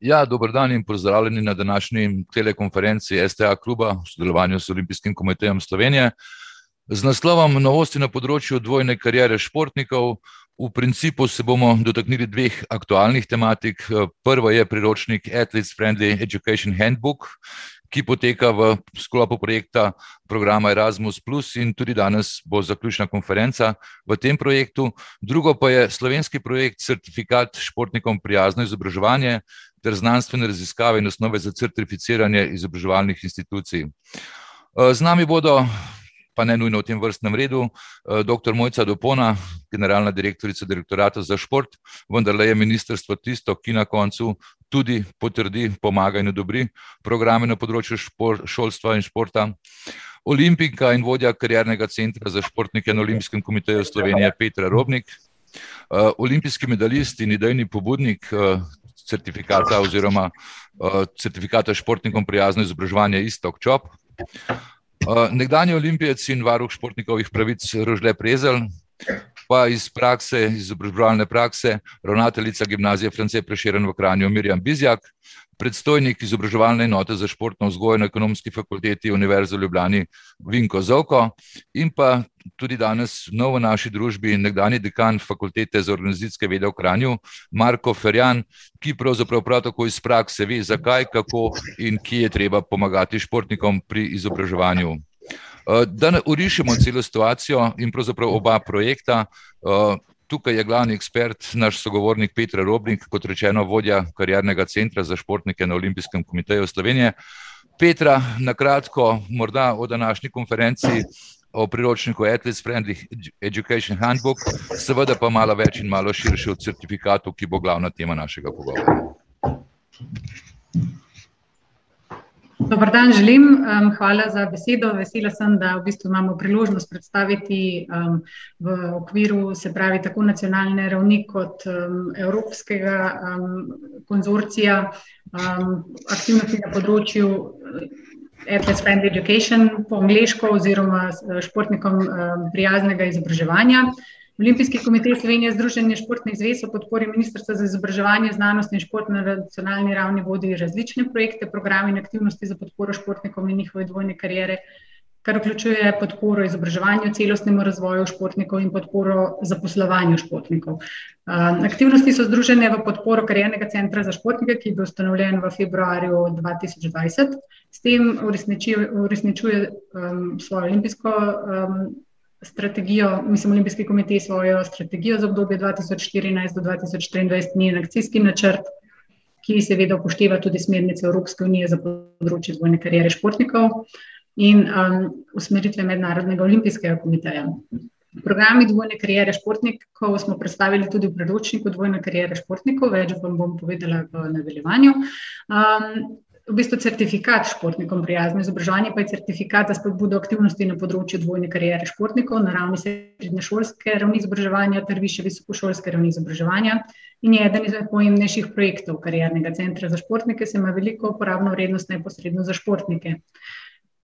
Ja, dober dan in pozdravljeni na današnji telekonferenci STA kluba v sodelovanju s Olimpijskim komitejem Slovenije. Z naslovom Novosti na področju dvojne karijere športnikov. V principu se bomo dotaknili dveh aktualnih tematik. Prva je priročnik Athletes Friendly Education Handbook, ki poteka v sklopu projekta programa Erasmus, in tudi danes bo zaključna konferenca v tem projektu. Drugo pa je slovenski projekt Certifikat športnikom prijazno izobraževanje ter znanstvene raziskave in osnove za certificiranje izobraževalnih institucij. Z nami bodo, pa ne nujno v tem vrstnem redu, doktor Mojca Dupona, generalna direktorica Direktorata za šport, vendarle je ministrstvo tisto, ki na koncu tudi potrdi, pomaga in odobri programe na področju šolstva in športa. Olimpijka in vodja Kariernega centra za športnike na Olimpijskem komiteju Slovenije, Petra Robnik. Olimpijski medalist in idejni pobudnik certifikata oziroma certifikata športnikom prijazno izobraževanje Iztok Čop. Nekdanji olimpijec in varuh športnikovih pravic Rožle Prezelj, pa iz prakse, izobraževalne prakse, ravnateljica Gimnazije France Prešeren v Kranju, Mirjam Bizjak, predstojnik izobraževalne enote za športno vzgojo na Ekonomski fakulteti Univerze v Ljubljani, Vinko Zovko, in pa tudi danes nov v naši družbi, nekdanji dekan Fakultete za organizacijske vede v Kranju, Marko Ferjan, ki pravzaprav prav tako iz prakse ve, zakaj, kako in kje je treba pomagati športnikom pri izobraževanju. Da orišemo celo situacijo in pravzaprav oba projekta, tukaj je glavni ekspert, naš sogovornik Petra Robnik, kot rečeno, vodja Kariernega centra za športnike na Olimpijskem komiteju Slovenije. Petra, na kratko morda o današnji konferenci, o priročniku Athletes Friendly Education Handbook, seveda pa malo več in malo širše o certifikatu, ki bo glavna tema našega pogovora. Dober dan želim, hvala za besedo, vesela sem, da v bistvu imamo priložnost predstaviti v okviru, se pravi, tako nacionalne ravni kot evropskega konzorcija aktivnosti na področju Athletes Friendly Education po angleško oziroma športnikom prijaznega izobraževanja. Olimpijski komite Slovenije, Združenje športnih zvez ob podpori Ministrstva za izobraževanje, znanost in šport na nacionalni ravni vodi različne projekte, programe in aktivnosti za podporo športnikom in njihove dvojne kariere, kar vključuje podporo izobraževanju, celostnemu razvoju športnikov in podporo zaposlovanju športnikov. aktivnosti so združene v podporo Kariernega centra za športnike, ki je bil ustanovljen v februarju dva tisoč dvajset. S tem uresničuje svojo olimpijsko strategijo, mislim Olimpijski komite svojo strategijo za obdobje dva tisoč štirinajst do dva tisoč triindvajset, njen akcijski načrt, ki seveda upošteva tudi smernice Evropske unije za področje dvojne kariere športnikov in usmeritve Mednarodnega olimpijskega komiteja. Programi dvojne kariere športnikov smo predstavili tudi v priročniku Dvojna kariera športnikov, več vam bom povedala v nadaljevanju. V bistvu certifikat športnikom prijazno izobraževanje pa je certifikat za spodbudo aktivnosti na področju dvojne kariere športnikov na ravni srednješolske ravni izobraževanja ter višje visokošolske ravni izobraževanja in je eden izmed pomembnejših projektov Kariernega centra za športnike, saj ima veliko uporabno vrednost neposredno za športnike.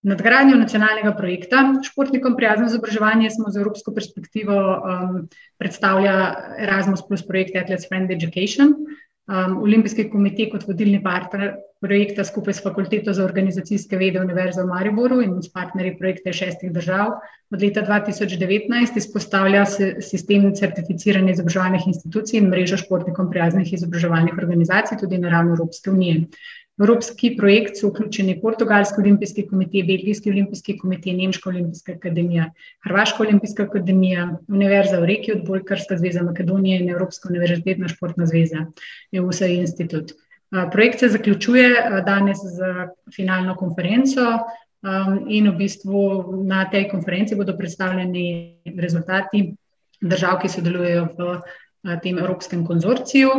Nadgradnjo nacionalnega projekta Športnikom prijazno izobraževanje smo z evropsko perspektivo predstavlja Erasmus plus projekt Athletes Friendly Education. Olimpijski komite kot vodilni partner projekta skupaj s Fakulteto za organizacijske vede Univerze v Mariboru in s partnerji projekta šestih držav od leta dva tisoč devetnajst izpostavlja sistem certificiranja izobraževalnih institucij in mrežo športnikom prijaznih izobraževalnih organizacij tudi na ravni Evropske unije. Evropski projekt so vključeni Portugalski olimpijski komite, Belgijski olimpijski komite, Nemška olimpijska akademija, Hrvaška olimpijska akademija, Univerza v Reki, Odbojkarska zveza Makedonije in Evropska univerzitetna športna zveza institut. projekt se zaključuje danes s finalno konferenco in v bistvu na tej konferenci bodo predstavljeni rezultati držav, ki sodelujejo v tem evropskem konzorciju.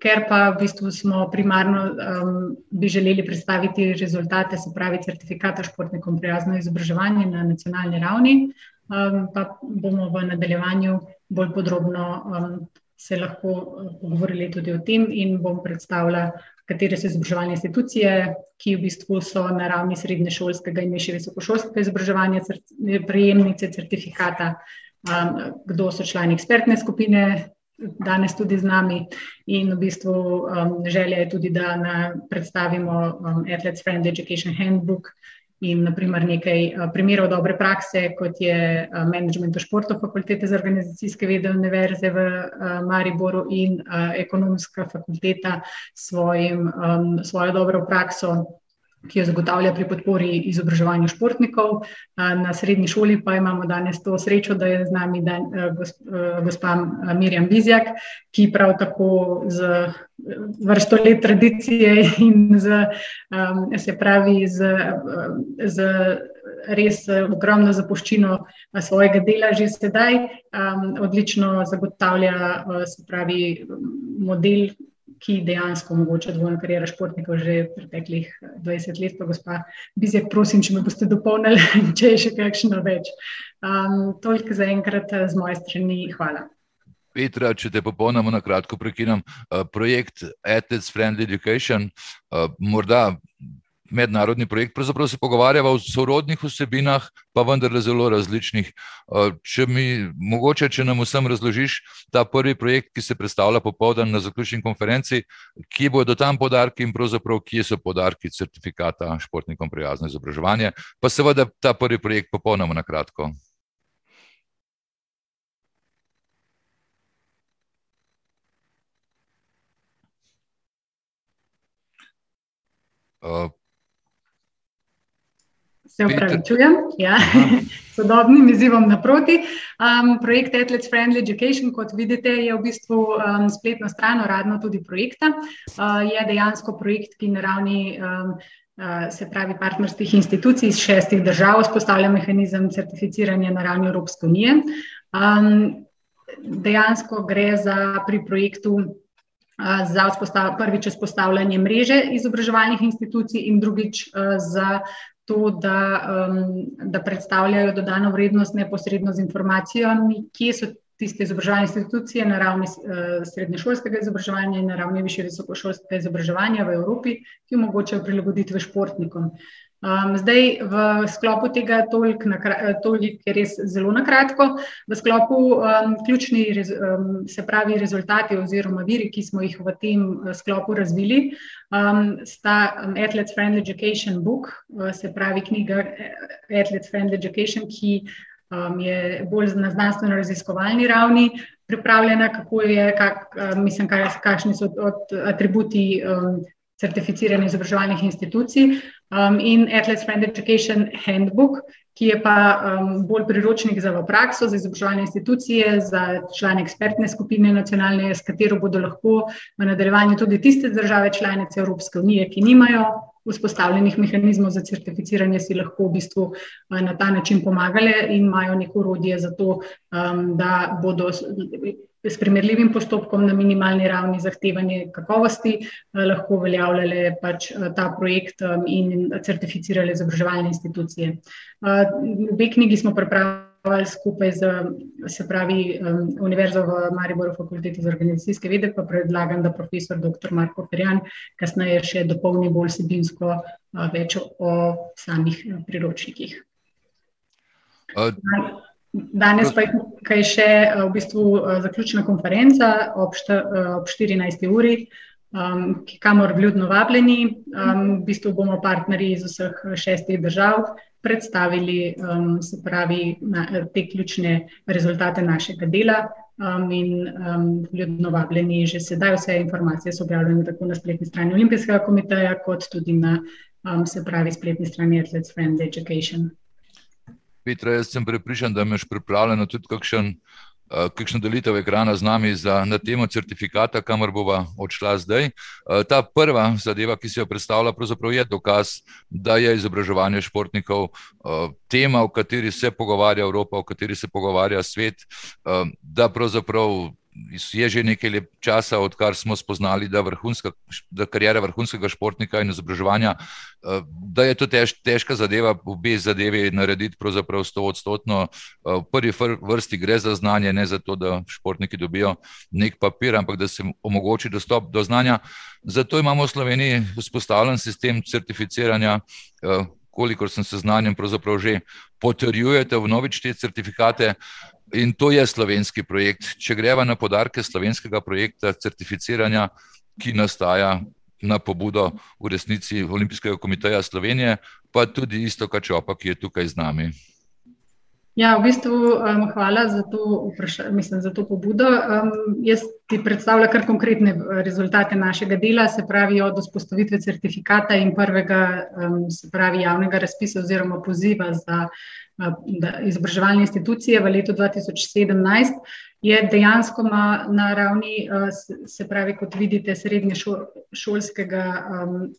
Ker pa v bistvu smo primarno bi želeli predstaviti rezultate, se pravi certifikata športnikom prijazno izobraževanje na nacionalni ravni, pa bomo v nadaljevanju bolj podrobno se lahko pogovorili tudi o tem in bom predstavila, katere so izobraževalne institucije, ki v bistvu so na ravni srednješolskega in višje visokošolskega izobraževanja prejemnice certifikata, kdo so člani ekspertne skupine danes tudi z nami. In v bistvu um, želja je tudi, da na, predstavimo um, Athletes Friend Education Handbook in naprimer nekaj uh, primerov dobre prakse, kot je uh, management v športu fakultete za organizacijske vede univerze v uh, Mariboru in uh, ekonomska fakulteta svojim, um, svojo dobro prakso ki jo zagotavlja pri podpori izobraževanju športnikov. Na srednji šoli pa imamo danes to srečo, da je z nami dan, gospa Mirjam Bizjak, ki prav tako z vrsto let tradicije in z, se pravi z, z res ogromno zapuščino svojega dela že sedaj, odlično zagotavlja se pravi model ki dejansko omogoča dvojno kariero športnikov že preteklih 20 let. Pa gospa Bizjak, prosim, če me boste dopolnili, če je še kakšno več. Um, toliko za enkrat z moje strani. Hvala. Petra, če te popolnoma na kratko prekinem, uh, projekt Athletes Friendly Education, uh, morda mednarodni projekt, pravzaprav se pogovarjava o sorodnih vsebinah, pa vendarle zelo različnih. Eh, če mi mogoče, če nam vsem razložiš ta prvi projekt, ki se predstavlja popoldan na zaključni konferenci, kje bodo tam podarki in pravzaprav kje so podarki certifikata športnikom prijazno izobraževanje, pa seveda ta prvi projekt popolnoma na kratko. Uh, Se upravičujem, ja. sodobnim izzivom naproti. Um, projekt Athletes Friendly Education, kot vidite, je v bistvu um, spletna stran, uradno tudi projekta. Uh, je dejansko projekt, ki na ravni um, uh, se pravi partnerskih institucij iz šestih držav vzpostavlja mehanizem certificiranja na ravni Evropske unije. Um, dejansko gre za pri projektu. Za vzpostav, prvič vzpostavljanje mreže izobraževalnih institucij, in drugič za to, da, um, da predstavljajo dodano vrednost neposredno z informacijami, kje so tiste izobraževalne institucije na ravni uh, srednješolskega izobraževanja in na ravni više visokošolskega izobraževanja v Evropi, ki omogočajo prilagoditve športnikom. Um, zdaj, v sklopu tega, toliko je res zelo na kratko, v sklopu um, ključni, um, se pravi, rezultati oziroma viri, ki smo jih v tem uh, sklopu razvili, um, sta um, Athletes Friendly Education Book, uh, se pravi knjiga uh, Athletes Friendly Education, ki um, je bolj na znanstveno-raziskovalni ravni pripravljena, kako je, kak, uh, mislim, kaj, kakšni so od, atributi. Um, certificiranih izobraževalnih institucij um, in Athletes Friend Education Handbook, ki je pa um, bolj priročnik za v prakso, za izobraževalne institucije, za člane ekspertne skupine nacionalne, s katero bodo lahko v nadaljevanju tudi tiste države članice Evropske unije, ki nimajo vzpostavljenih mehanizmov za certificiranje, si lahko v bistvu uh, na ta način pomagale in imajo neko urodje za to, um, da bodo s primerljivim postopkom na minimalni ravni zahtevanje kakovosti eh, lahko uveljavljale pač eh, ta projekt eh, in certificirale izobraževalne institucije. Obe knjigi smo pripravili skupaj z, pravi, Univerzo v Mariboru, Fakulteti za organizacijske vede, pa predlagam, da profesor dr. Marko Ferjan kasneje še dopolni bolj sebinsko več o samih priročnikih. Uh. Danes pa je še eh, v bistvu eh, zaključna konferenca ob, šta, eh, ob 14. uri, um, kamor vljudno vabljeni. Um, v bistvu bomo partnerji iz vseh šestih držav predstavili um, pravi, na, te ključne rezultate našega dela. Um, in um, vljudno vabljeni že sedaj, vse informacije so objavljene tako na spletni strani Olimpijskega komiteja, kot tudi na um, se pravi spletni strani Athletes Friend Education. Petra, jaz sem prepričan, da imaš pripravljeno tudi kakšen, uh, kakšno delitev ekrana z nami za, na temo certifikata, kamor bova odšla zdaj. Uh, ta prva zadeva, ki se jo predstavlja, pravzaprav je dokaz, da je izobraževanje športnikov uh, tema, o kateri se pogovarja Evropa, o kateri se pogovarja svet, uh, da pravzaprav je že nekaj časa, odkar smo spoznali, da, da karijera vrhunskega športnika in izobraževanja, eh, da je to tež, težka zadeva, obe zadevi narediti pravzaprav sto odstotno. Eh, v prvi vrsti gre za znanje, ne za to, da športniki dobijo nek papir, ampak da se omogoči dostop do znanja. Zato imamo v Sloveniji vzpostavljen sistem certificiranja. Eh, kolikor sem seznanjen, pravzaprav že potrjujete v novič te certifikate. In to je slovenski projekt. Če greva na podarke slovenskega projekta certificiranja, ki nastaja na pobudo v resnici Olimpijskega komiteja Slovenije, pa tudi isto Kačopa, ki je tukaj z nami. Ja, v bistvu um, hvala za to, mislim, za to pobudo. Um, jaz ti predstavljam kar konkretne uh, rezultate našega dela, se pravi od vzpostavitve certifikata in prvega, um, se pravi javnega razpisa oziroma poziva za uh, izobraževalne institucije v letu 2017. Je dejansko na, na ravni, uh, se pravi, kot vidite, srednje šolskega um,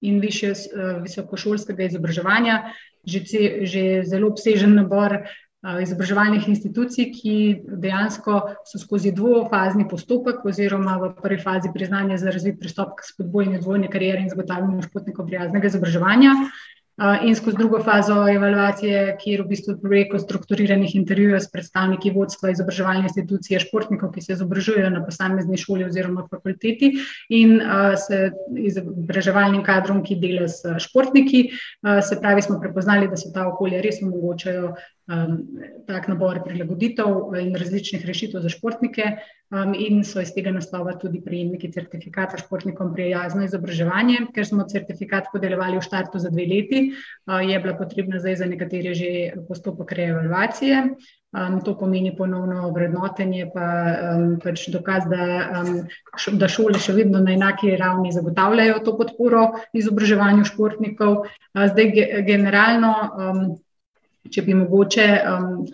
in više uh, visokošolskega izobraževanja, že, že zelo obsežen nabor izobraževalnih institucij, ki dejansko so skozi dvofazni postopek, oziroma v prvi fazi priznanje za razvit pristop k spodbojanju dvojne karijere in zagotavljanju športnikov prijaznega izobraževanja in skozi drugo fazo evalvacije, kjer v bistvu preko strukturiranih intervjujev s predstavniki vodstva izobraževalne institucije, športnikov, ki se izobražujejo na posamezni šoli oziroma fakulteti in s izobraževalnim kadrom, ki dela s športniki. Se pravi, smo prepoznali, da so ta okolja res omogočajo tak nabor prilagoditev in različnih rešitev za športnike, um, in so iz tega naslova tudi prejemniki certifikata športnikom prijazno izobraževanje. Ker smo certifikat podeljevali v štartu za dve leti, uh, je bila potrebna zdaj za nekatere že postopek reevaluacije. Um, to pomeni ponovno vrednotenje, pa um, pač dokaz, da, um, da šole še vedno na enaki ravni zagotavljajo to podporo izobraževanju športnikov. Uh, zdaj, ge, generalno. Um, če bi mogoče, um,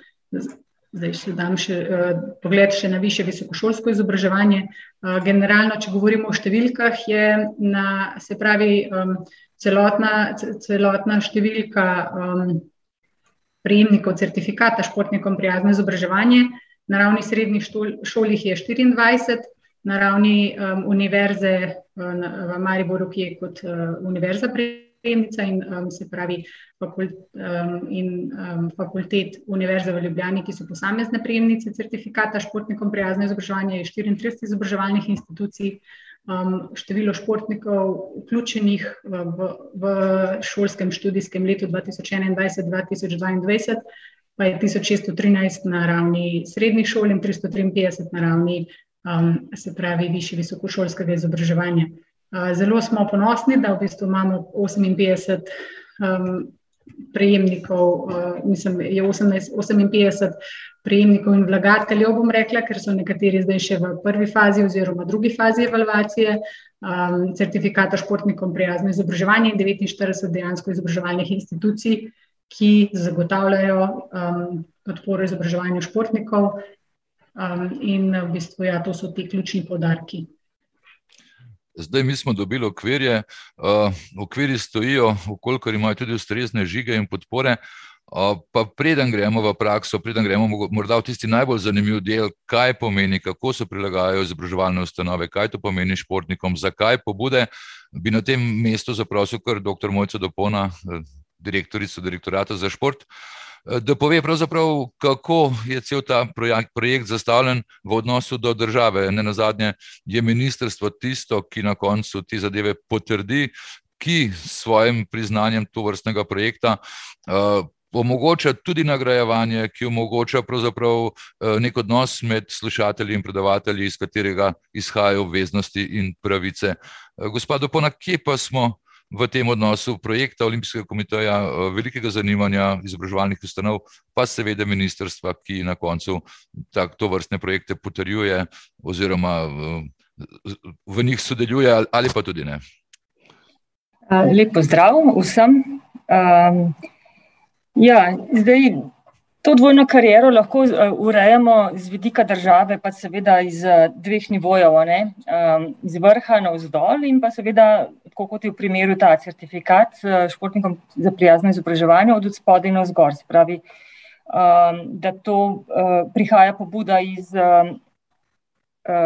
zdaj še dam še, uh, pogled še na više visokošolsko izobraževanje. Uh, generalno, če govorimo o številkah, je na, se pravi, um, celotna, celotna številka um, prejemnikov certifikata športnikom prijazno izobraževanje na ravni srednjih šolih je 24, na ravni um, univerze uh, v Mariboru, ki je kot uh, univerza prijazno prejemnica in um, se pravi fakult, um, in um, fakultet Univerze v Ljubljani, ki so posamezne prejemnice certifikata športnikom prijazno izobraževanje, je 34 izobraževalnih institucij. Um, število športnikov, vključenih v, v šolskem študijskem letu 2021-2022, pa je 1613 na ravni srednjih šol in 353 na ravni, um, se pravi, višje visokošolskega izobraževanja. Zelo smo ponosni, da v bistvu imamo 58 um, prejemnikov, uh, mislim, je 18, 58 prejemnikov in vlagateljev, bom rekla, ker so nekateri zdaj še v prvi fazi oziroma drugi fazi evalvacije um, certifikata športnikom prijazno izobraževanje in 49 dejansko izobraževalnih institucij, ki zagotavljajo um, podporo izobraževanju športnikov. Um, in v bistvu, ja, to so ti ključni podarki. Zdaj mi smo dobili okvirje, uh, okvirji stojijo, ukolikor imajo tudi ustrezne žige in podpore. Uh, pa preden gremo v prakso, preden gremo morda v tisti najbolj zanimiv del, kaj pomeni, kako se prilagajajo izobraževalne ustanove, kaj to pomeni športnikom, zakaj pobude, bi na tem mestu zaprosil kar dr. Mojco Dopona, direktorico direktorata za šport. Uh, Eh, da pove, kako je cel ta projekt, projekt zastavljen v odnosu do države. Ne na zadnje je ministrstvo tisto, ki na koncu te zadeve potrdi, ki s svojim priznanjem to vrstnega projekta. Uh, Omogoča tudi nagrajevanje, ki omogoča eh, nek odnos med slušatelji in predavatelji, iz katerega izhajajo obveznosti in pravice. Gospod Dopona, kje pa smo v tem odnosu projekta Olimpijskega komiteja, eh, velikega zanimanja izobraževalnih ustanov, pa seveda ministrstva, ki na koncu tak, to vrstne projekte potrjuje oziroma v, eh, v njih sodeluje ali pa tudi ne. Lep pozdrav vsem. Um, ja, zdaj To dvojno kariero lahko uh, urejamo z vidika države, pa seveda iz uh, dveh nivojev, um, iz vrha na vzdolj in pa seveda, kot je v primeru ta certifikat uh, športnikom za prijazno izobraževanje od spodaj na zgor. Se pravi, um, da to uh, prihaja pobuda iz uh,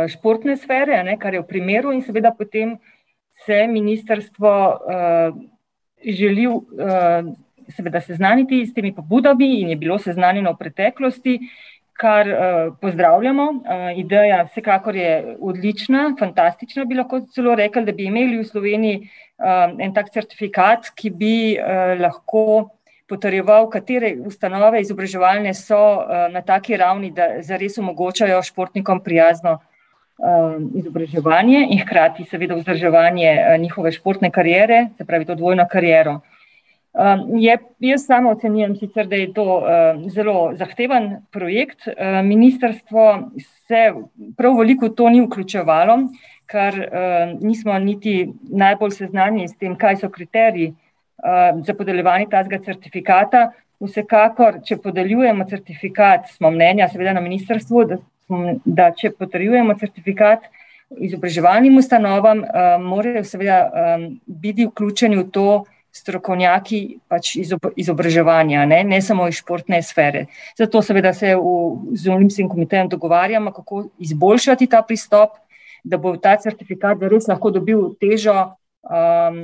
športne sfere, ne, kar je v primeru in seveda potem se ministrstvo uh, želi. Uh, seveda seznaniti s temi pobudami in je bilo seznanjeno v preteklosti, kar uh, pozdravljamo. Uh, ideja vsekakor je odlična, fantastična, bi lahko celo rekli, da bi imeli v Sloveniji uh, en tak certifikat, ki bi uh, lahko potrjeval, katere ustanove izobraževalne so na taki ravni, da zares omogočajo športnikom prijazno izobraževanje in hkrati seveda vzdrževanje njihove športne karijere, se pravi to dvojno kariero. Um, je, jaz samo ocenjujem, sicer, da je to uh, zelo zahteven projekt. Uh, ministrstvo se prav veliko to ni vključevalo, ker uh, nismo niti najbolj seznanjeni s tem, kaj so kriteriji uh, za podeljevanje tazga certifikata. Vsekakor, če podeljujemo certifikat, smo mnenja, seveda na ministrstvu, da, da če potrjujemo certifikat izobraževalnim ustanovam, uh, morajo seveda um, biti vključeni v to, strokovnjaki pač izobraževanja, ne, ne samo iz športne sfere. Zato seveda se v, z Olimpijskim komitejem dogovarjamo, kako izboljšati ta pristop, da bo ta certifikat res lahko dobil težo, um,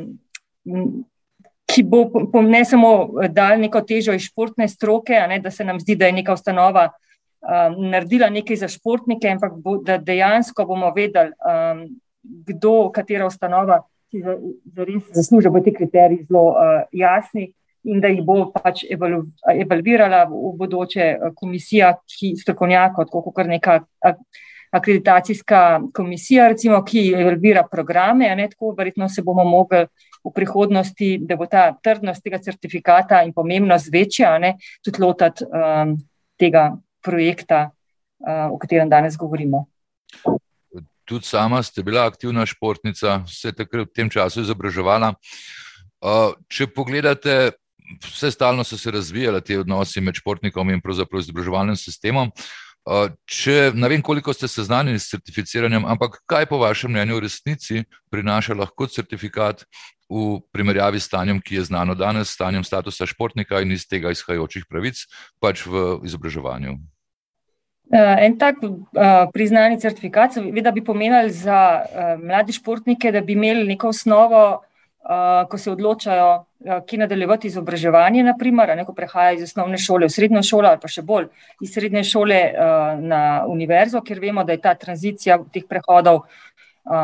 ki bo ne samo dal neko težo iz športne stroke, ne, da se nam zdi, da je neka ustanova um, naredila nekaj za športnike, ampak bo, da dejansko bomo vedeli, um, kdo, katera ustanova ki zares zaslužijo, bo ti kriteriji zelo uh, jasni in da jih bo pač evalvirala v bodoče eh, komisija, ki strokovnjaka, kot kar neka akreditacijska komisija, recimo, ki evalvira programe, ne tako, verjetno se bomo mogli v prihodnosti, da bo ta trdnost tega certifikata in pomembnost večja, ne, tudi lotati um, tega projekta, uh, o katerem danes govorimo tudi sama ste bila aktivna športnica, se takrat v tem času izobraževala. Če pogledate, vse stalno so se razvijali ti odnosi med športnikom in pravzaprav izobraževalnim sistemom. Če ne vem, koliko ste seznanjeni s certificiranjem, ampak kaj po vašem mnenju v resnici prinaša lahko certifikat v primerjavi s stanjem, ki je znano danes, stanjem statusa športnika in iz tega izhajajočih pravic, pač v izobraževanju? Uh, en tak uh, priznani certifikat, da bi pomenili za uh, mlade športnike, da bi imeli neko osnovo, ko se odločajo, ki nadaljevati izobraževanje, naprimer, neko prehaja iz osnovne šole v srednjo šolo ali pa še bolj iz srednje šole na univerzo, ker vemo, da je ta tranzicija teh prehodov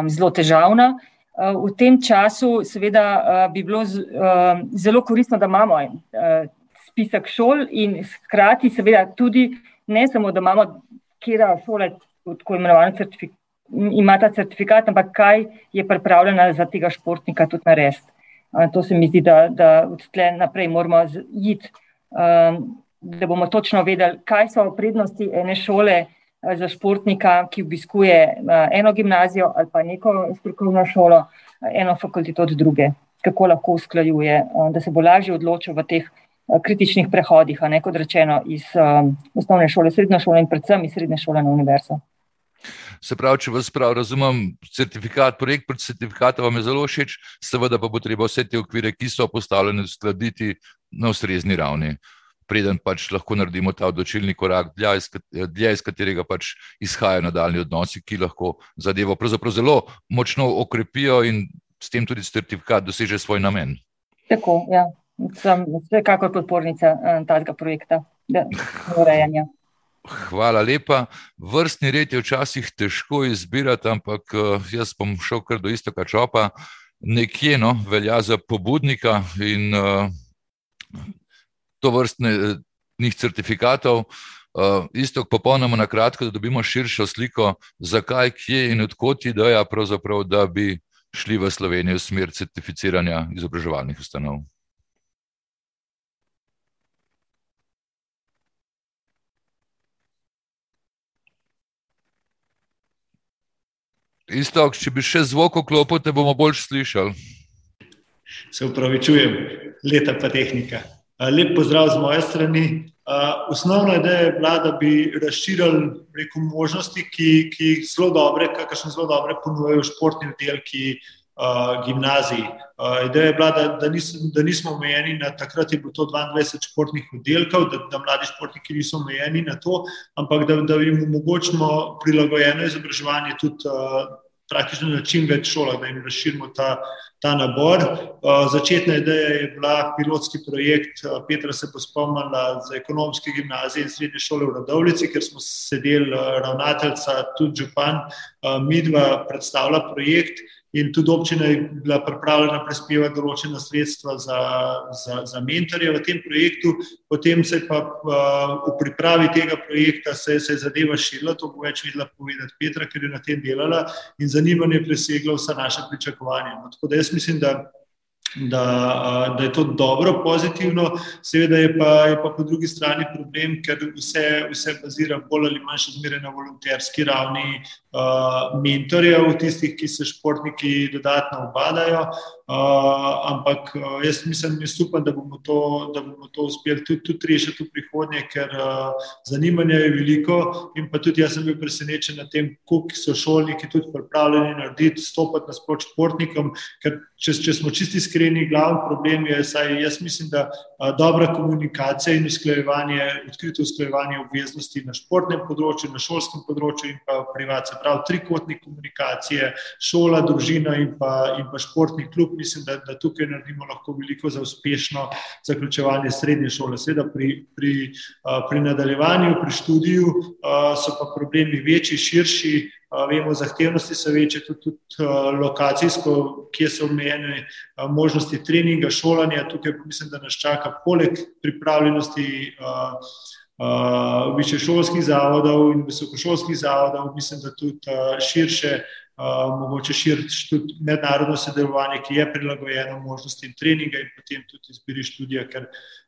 zelo težavna. V tem času, seveda, bi bilo zelo koristno, da imamo uh, spisek šol in hkrati, seveda, tudi ne samo, da imamo, kjer šole tako imenovane certifikate. Ima ta certifikat, ampak kaj je pripravljena za tega športnika tudi narediti. To se mi zdi, da, da od tle naprej moramo iti, da bomo točno vedeli, kaj so prednosti ene šole za športnika, ki obiskuje eno gimnazijo ali pa neko strokovno šolo, eno fakulteto od druge, kako lahko usklajuje, da se bo lažje odločil v teh Eh, kritičnih prehodih, ne kot rečeno, iz um, osnovne šole, srednje šole in predvsem iz srednje šole na univerzo. Se pravi, če vas prav razumem, certifikat, projekt pred certifikatom vam je zelo všeč, seveda pa bo treba vse te okvire, ki so postavljene, uskladiti na ustrezni ravni, preden pač lahko naredimo ta odločilni korak, dlje iz katerega pač izhajajo nadaljni odnosi, ki lahko zadevo zelo močno okrepijo in s tem tudi certifikat doseže svoj namen. Tako, ja sem vsekakor podpornica uh, tega projekta urejanja. Hvala lepa. Vrstni red je včasih težko izbirati, ampak uh, jaz bom šel kar do istega čopa. Nekje no, velja za pobudnika in uh, to vrstnih certifikatov. Uh, isto, popolnoma na kratko, da dobimo širšo sliko, zakaj, kje in odkot ideja, da bi šli v Slovenijo v smer certificiranja izobraževalnih ustanov. Isto, če bi še zvok oklopil, te bomo bolj slišali. Se upravičujem, leta pa tehnika. Lep pozdrav z moje strani. Osnovna ideja je bila, da bi razširili možnosti, ki, ki zelo dobre, kakšne zelo dobre ponujajo športni oddelki gimnaziji. Ideja je bila, da, da, nis, da nismo omejeni na takrat, je bilo to 22 športnih oddelkov, da, da mladi športniki niso omejeni na to, ampak da, da jim omogočimo prilagojeno izobraževanje tudi. Uh, praktično na čim več šolah, da jim razširimo ta, ta nabor. Uh, začetna ideja je bila pilotski projekt, uh, Petra se bo spomnila za ekonomske gimnazije in srednje šole v Radovlici, ker smo sedeli uh, ravnateljca, tudi župan midva predstavila projekt. In tudi občina je bila pripravljena prispevati določena sredstva za, za, za mentorje v tem projektu, potem se pa v pripravi tega projekta se, se je zadeva širila, to bo več videla povedati Petra, ker je na tem delala in zanimanje preseglo vsa naša pričakovanja. No, tako da jaz mislim, da da, da je to dobro, pozitivno, seveda je pa, je pa po drugi strani problem, ker vse, vse bazira bolj ali manj še zmeraj na volonterski ravni uh, mentorjev, tistih, ki se športniki dodatno obadajo. Uh, ampak uh, jaz mislim, jaz upam, da bomo to, da bomo to uspeli tudi, tudi rešiti v prihodnje, ker uh, zanimanja je veliko. In pa tudi jaz sem bil presenečen nad tem, koliko so šolniki tudi pripravljeni narediti, stopiti na sprot športnikom. Ker če, če smo čisti iskreni, glavni problem je, saj jaz mislim, da uh, dobra komunikacija in usklajevanje, odkrito usklajevanje obveznosti na športnem področju, na šolskem področju in pa privat, se pravi trikotnik komunikacije, šola, družina in pa, in pa športni klub mislim, da, da tukaj naredimo lahko veliko za uspešno zaključevanje srednje šole. Seveda pri, pri, pri nadaljevanju, pri študiju so pa problemi večji, širši. Vemo, zahtevnosti so večje, tudi, tudi lokacijsko, kje so omejene možnosti treninga, šolanja. Tukaj mislim, da nas čaka poleg pripravljenosti višješolskih zavodov in visokošolskih zavodov, mislim, da tudi širše mogoče širiti tudi mednarodno sodelovanje, ki je prilagojeno možnostim treninga in potem tudi izbiri študija. Ker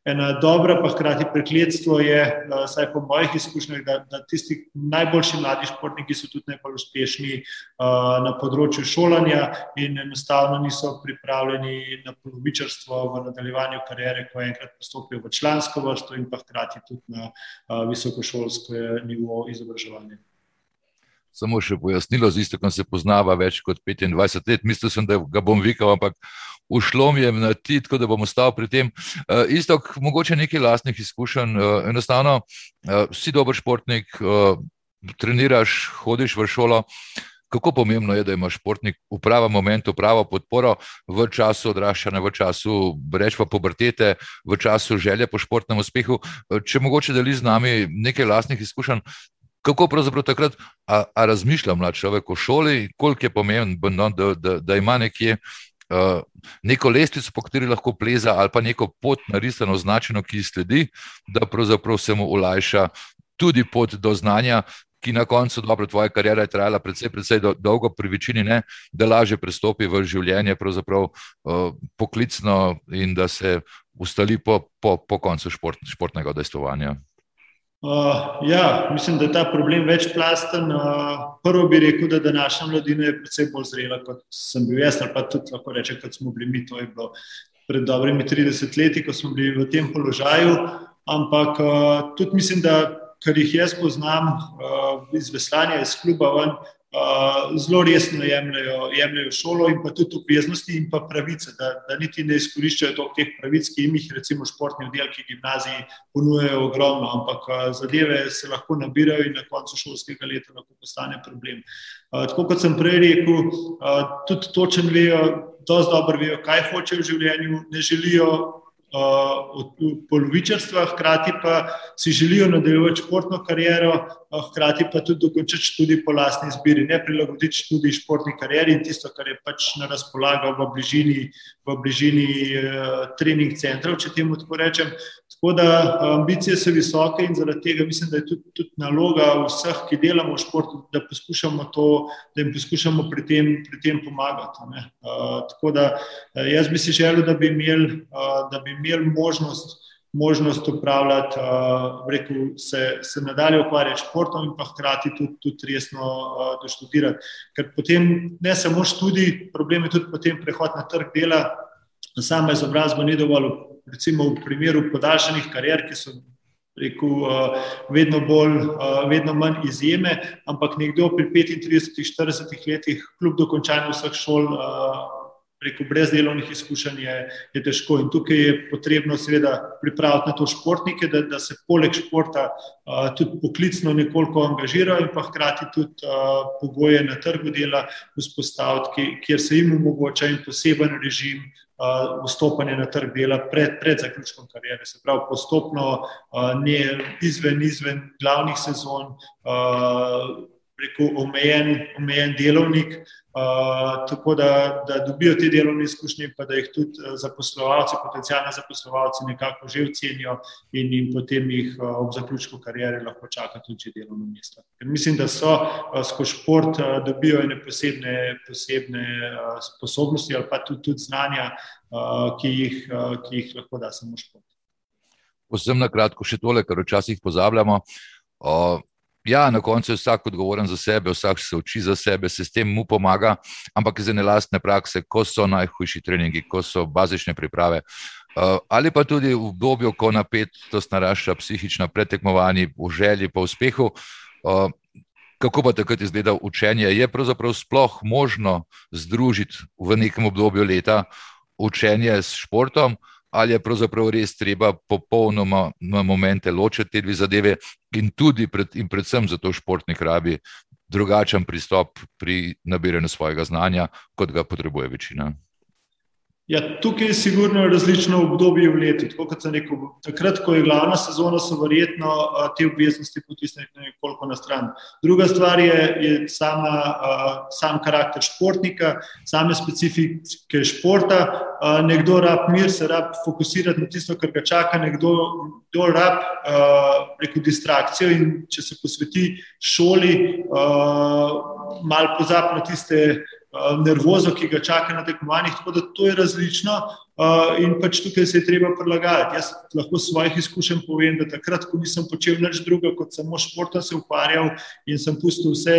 ena dobra, pa hkrati prekletstvo je, vsaj po mojih izkušnjah, da, da tisti najboljši mladi športniki so tudi najbolj uspešni uh, na področju šolanja in enostavno niso pripravljeni na polovičarstvo v nadaljevanju karijere, ko enkrat postopijo v člansko vrsto in pa hkrati tudi na uh, visokošolsko nivo izobraževanja. Samo še pojasnilo, z isto, ko se poznava več kot 25 let, mislil sem, da ga bom vikal, ampak ušlo mi je na ti, tako da bom ostal pri tem. Uh, isto, mogoče nekaj lastnih izkušenj. Uh, enostavno, uh, si dober športnik, uh, treniraš, hodiš v šolo. Kako pomembno je, da imaš športnik v pravem momentu pravo podporo v času odraščanja, v času rečva pubertete, v času želje po športnem uspehu. Če mogoče deli z nami nekaj lastnih izkušenj, kako pravzaprav takrat, a, a razmišlja mlad človek o šoli, koliko je pomembno, no, da, da, da ima nekje uh, neko lestvico, po kateri lahko pleza, ali pa neko pot narisano, označeno, ki sledi, da pravzaprav se mu olajša tudi pot do znanja. Ki na koncu, dobro, tvoja karijera je trajala precej, precej dolgo, pri večini ne, da lažje pristopi v življenje, pravzaprav uh, poklicno in da se ustali po, po, po koncu šport, športnega udejstvovanja. Uh, ja, mislim, da je ta problem večplasten. Uh, prvo bi rekel, da današnja mladina je precej bolj zrela, kot sem bil jaz, ali pa tudi lahko rečem, kot smo bili mi. To je bilo pred dobrimi 30 leti, ko smo bili v tem položaju. Ampak uh, tudi mislim, da kar jih jaz poznam uh, iz veslanja, iz kluba, ven, zelo resno jemljajo, jemljajo šolo in pa tudi obveznosti in pa pravice, da, da niti ne izkoriščajo toliko teh pravic, ki jim jih recimo športni oddelki gimnaziji ponujejo ogromno, ampak zadeve se lahko nabirajo in na koncu šolskega leta lahko postane problem. Tako kot sem prej rekel, tudi točen vejo, dosti dobro vejo, kaj hočejo v življenju, ne želijo od polovičarstva, hkrati pa si želijo nadaljevati športno kariero, hkrati pa tudi dokončati študij po lastni izbiri, ne prilagoditi študij športni karieri in tisto, kar je pač na razpolago v bližini, v bližini uh, trening centrov, če temu tako rečem. Tako da ambicije so visoke in zaradi tega mislim, da je tudi, tudi naloga vseh, ki delamo v športu, da, to, da jim poskušamo pri tem, pri tem pomagati. Uh, tako da jaz bi si želel, da bi imeli, uh, bi imeli možnost, možnost upravljati, uh, rekel, se, se nadalje ukvarjati s športom in pa hkrati tudi, tudi resno uh, doštudirati. Ker potem ne samo študij, problem je tudi potem prehod na trg dela, sama izobrazba ni dovolj recimo v primeru podaljšanih karier, ki so rekel, vedno, bolj, vedno manj izjeme, ampak nekdo pri 35-40 letih, kljub dokončanju vseh šol, preko brez delovnih izkušenj je, je težko. In tukaj je potrebno, seveda, pripraviti na to športnike, da, da se poleg športa uh, tudi poklicno nekoliko angažirajo in pa hkrati tudi uh, pogoje na trgu dela vzpostaviti, kjer se jim omogoča in poseben režim. Vstopanje na trg dela pred, pred zaključkom karijere, se pravi, postopno, ne izven, izven glavnih sezon, rekel, omejen, omejen delovnik. Uh, tako da, da dobijo te delovne izkušnje, pa da jih tudi zaposlovalci, potencijalni zaposlovalci, nekako že ocenijo, in, in potem jih uh, ob zaključku karijere lahko čaka tudi delovno mesto. Ker mislim, da so uh, skozi šport dobijo ene posebne, posebne sposobnosti ali pa tudi, tudi znanja, ki, jih, ki jih lahko da samo šport. Posebno na kratko še tole, kar včasih pozabljamo. Uh, Ja, na koncu je vsak odgovoren za sebe, vsak se uči za sebe, se s tem mu pomaga, ampak iz ene lastne prakse, ko so najhujši treningi, ko so bazične priprave. Uh, ali pa tudi v obdobju, ko napetost narašča, psihična pretekmovanja, v želji po uspehu. Uh, kako pa takrat izgleda učenje? Je pravzaprav sploh možno združiti v nekem obdobju leta učenje s športom? Ali je pravzaprav res treba popolnoma na momente ločiti te dve zadeve, in tudi pred, in predvsem zato športnik rabi drugačen pristop pri nabiranju svojega znanja, kot ga potrebuje večina. Ja, tukaj je sigurno različno obdobje v letu. Tako kot sem rekel, takrat, ko je glavna sezona, so verjetno te obveznosti potisnjene nekoliko na stran. Druga stvar je, je sama, sam karakter športnika, same specifike športa. Nekdo rab mir, se rab fokusirati na tisto, kar ga čaka, nekdo rab preko distrakcijo in če se posveti šoli, malo pozab na tiste. Eh, nervozo, ki ga čaka na tekmovanjih. Tako da to je različno uh, in pač tukaj se je treba prilagajati. Jaz lahko svojih izkušenj povem, da takrat, ko nisem počel nič druga, kot samo športa se ukvarjal in sem pustil vse,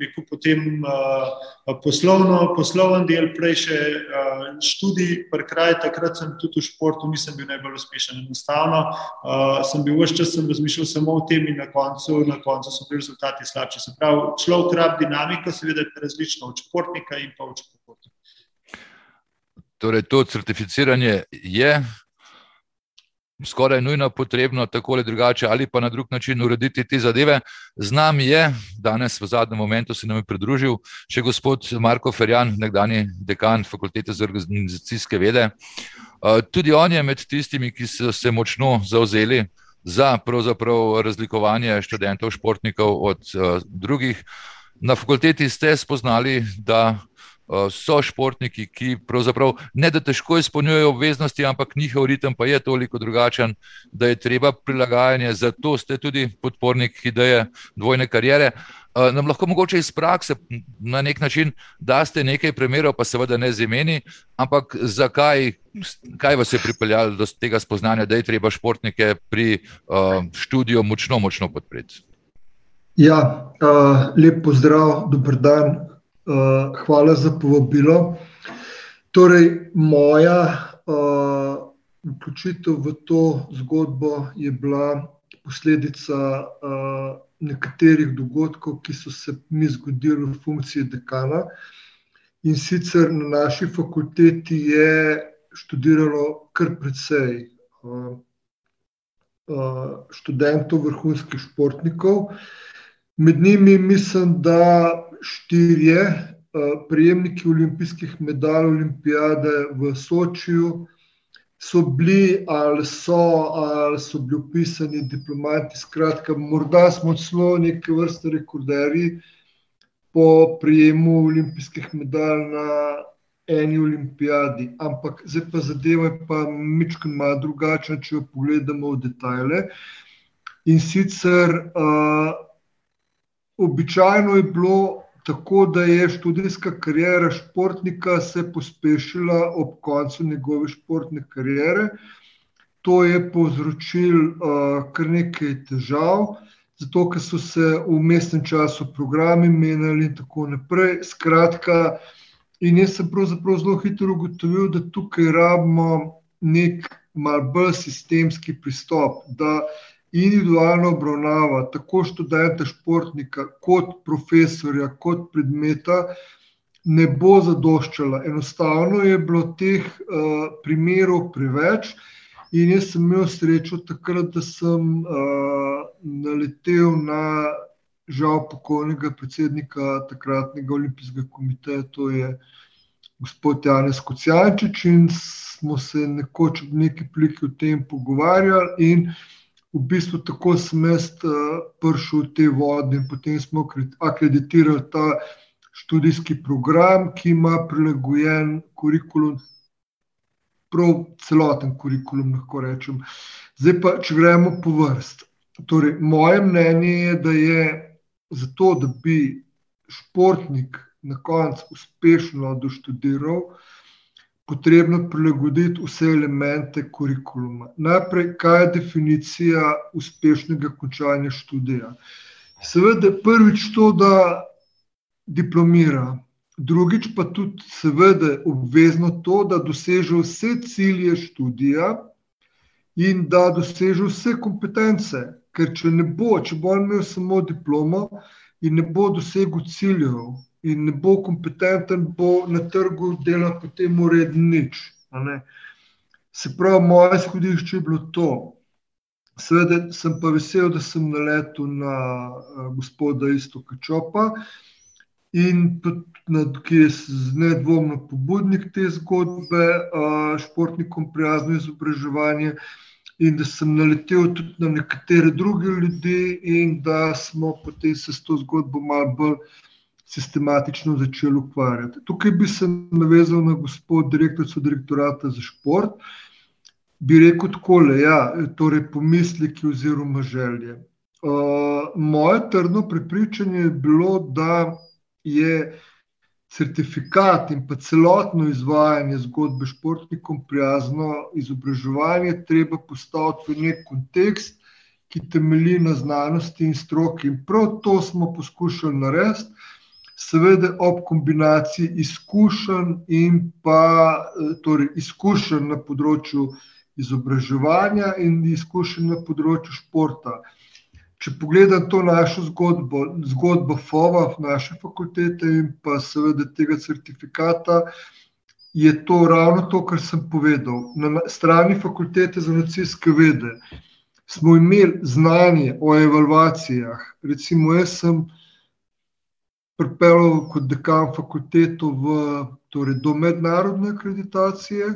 rekel potem uh, poslovno, posloven del, prej še uh, študij, prekraj, takrat sem tudi v športu, nisem bil najbolj uspešen. Enostavno uh, sem bil vse čas, sem razmišljal samo o tem in na koncu, na koncu so bili rezultati slabši. Se pravi, človek rab dinamiko, seveda različno od športnika in pa od športnika. Torej, to certificiranje je skoraj nujno potrebno, tako ali drugače, ali pa na drug način urediti te zadeve. Znam je, danes v zadnjem momentu se nam je pridružil še gospod Marko Ferjan, nekdani dekan Fakultete za organizacijske vede. Tudi on je med tistimi, ki so se močno zauzeli za razlikovanje študentov, športnikov od drugih. Na fakulteti ste spoznali, da Eh, so športniki, ki pravzaprav ne da težko izpolnjujejo obveznosti, ampak njihov ritem pa je toliko drugačen, da je treba prilagajanje. Zato ste tudi podpornik ideje dvojne karijere. Eh, nam lahko mogoče iz prakse na nek način daste nekaj primerov, pa seveda ne z imeni, ampak zakaj, kaj vas je pripeljalo do tega spoznanja, da je treba športnike pri uh, študiju močno, močno podpreti? Ja, uh, lep pozdrav, dober dan, Uh, hvala za povabilo. Torej, moja uh, vključitev v to zgodbo je bila posledica uh, nekaterih dogodkov, ki so se mi zgodili v funkciji dekana. In sicer na naši fakulteti je študiralo kar precej uh, uh, študentov, vrhunskih športnikov. Med njimi mislim, da štirje uh, prejemniki olimpijskih medalj olimpijade v Sočiju so bili ali so, ali so bili upisani diplomati. Skratka, morda smo celo neke vrste rekorderji po prejemu olimpijskih medalj na eni olimpijadi. Ampak zdaj pa zadeva je pa mičko malo drugačna, če jo pogledamo v detajle. In sicer uh, običajno je bilo tako da je študijska karijera športnika se pospešila ob koncu njegove športne karijere. To je povzročilo uh, kar nekaj težav, zato ker so se v mestnem času programi menjali in tako naprej. Skratka, in jaz sem pravzaprav zelo hitro ugotovil, da tukaj rabimo nek mal bolj sistemski pristop, da individualna obravnava tako študenta, športnika, kot profesorja, kot predmeta, ne bo zadoščala. Enostavno je bilo teh uh, primerov preveč, in jaz sem imel srečo takrat, da sem uh, naletel na žal pokojnega predsednika takratnega olimpijskega komiteja, to je gospod Janez Kocijančič, in smo se nekoč v neki pliki o tem pogovarjali. V bistvu tako sem jaz prišel v te vode in potem smo akreditirali ta študijski program, ki ima prilagojen kurikulum, prav celoten kurikulum, lahko rečem. Zdaj pa, če gremo po vrst. Torej, moje mnenje je, da je za to, da bi športnik na koncu uspešno doštudiral, potrebno prilagoditi vse elemente kurikuluma. Najprej, kaj je definicija uspešnega končanja študija? Seveda, prvič to, da diplomira, drugič pa tudi, seveda, obvezno to, da doseže vse cilje študija in da doseže vse kompetence. Ker če ne bo, če bo imel samo diplomo in ne bo dosegel ciljev, in ne bo kompetenten, bo na trgu delal potem uredno nič. Se pravi, moje izhodišče je bilo to. Seveda sem pa vesel, da sem naletel na gospoda Iztoka Čopa, in ki je nedvomno pobudnik te zgodbe, športnikom prijazno izobraževanje, in da sem naletel tudi na nekatere druge ljudi, in da smo potem se s to zgodbo malo bolj sistematično začeli ukvarjati. Tukaj bi se navezal na gospod direktorico direktorata za šport. Bi rekel takole, ja, torej pomisleki oziroma želje. moje trdno prepričanje je bilo, da je certifikat in pa celotno izvajanje zgodbe športnikom prijazno izobraževanje treba postaviti v neki kontekst, ki temelji na znanosti in stroki. In prav to smo poskušali narediti, seveda ob kombinaciji izkušenj in pa, torej izkušenj na področju izobraževanja in izkušenj na področju športa. Če pogledam to našo zgodbo, zgodbo FOVA, naše fakultete, in pa seveda tega certifikata, je to ravno to, kar sem povedal. Na strani Fakultete za nacistiske vede smo imeli znanje o evalvacijah, recimo jaz sem pripeljal kot dekan fakulteto v, torej do mednarodne akreditacije.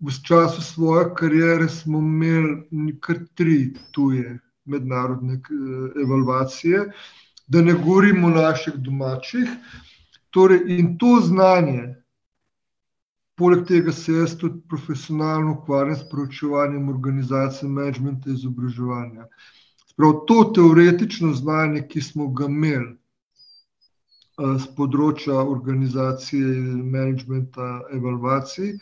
V času svoje kariere smo imeli kar tri tuje mednarodne evalvacije, da ne govorim o naših domačih. Torej, in to znanje, poleg tega se jaz tudi profesionalno ukvarjam s proučevanjem organizacije menedžmenta izobraževanja. Se pravi, to teoretično znanje, ki smo ga imeli, s področja organizacije in menedžmenta evalvacij,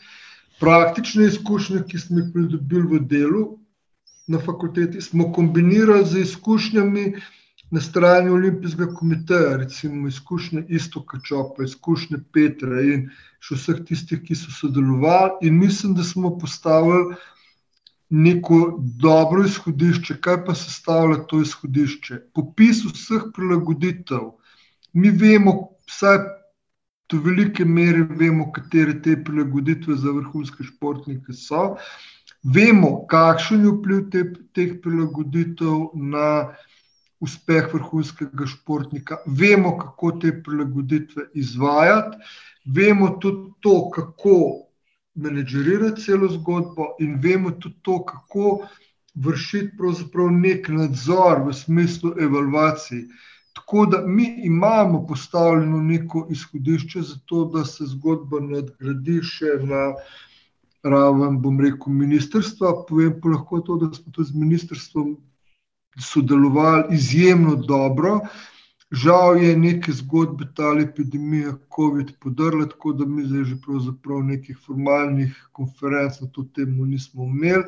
praktične izkušnje, ki smo jih pridobili v delu na fakulteti, smo kombinirali z izkušnjami na strani Olimpijskega komiteja, recimo izkušnje Iztoka Čopa, izkušnje Petra in še vseh tistih, ki so sodelovali, in mislim, da smo postavili neko dobro izhodišče. Kaj pa sestavlja to izhodišče? Popis vseh prilagoditev. Mi vemo, vsaj do velike mere vemo, katere te prilagoditve za vrhunske športnike so. Vemo, kakšen je vpliv teh prilagoditev na uspeh vrhunskega športnika, vemo, kako te prilagoditve izvajati, vemo tudi to, kako menedžerirati celo zgodbo, in vemo tudi to, kako vršiti neki nadzor v smislu evalvacij. Tako da mi imamo postavljeno neko izhodišče za to, da se zgodba nadgradi še na raven, bom rekel, ministrstva, povem pa lahko to, da smo tudi z ministrstvom sodelovali izjemno dobro. Žal je neke zgodbe ta epidemija covid podrla, tako da mi zdaj že pravzaprav nekih formalnih konferenc na to temo nismo imeli,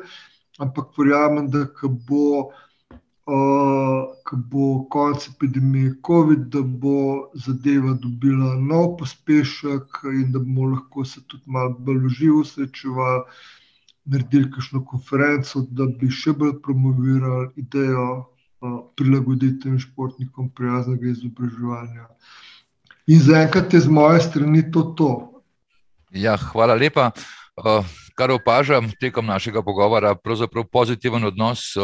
ampak verjamem, da ko bo, ko bo konec epidemije covid, da bo zadeva dobila nov pospešek in da bomo lahko se tudi malo bolj v živo srečevali, naredili kakšno konferenco, da bi še bolj promovirali idejo, prilagoditve športnikom prijaznega izobraževanja. In zaenkrat je z moje strani to to. Ja, hvala lepa. kar opažam tekom našega pogovora, pravzaprav pozitiven odnos,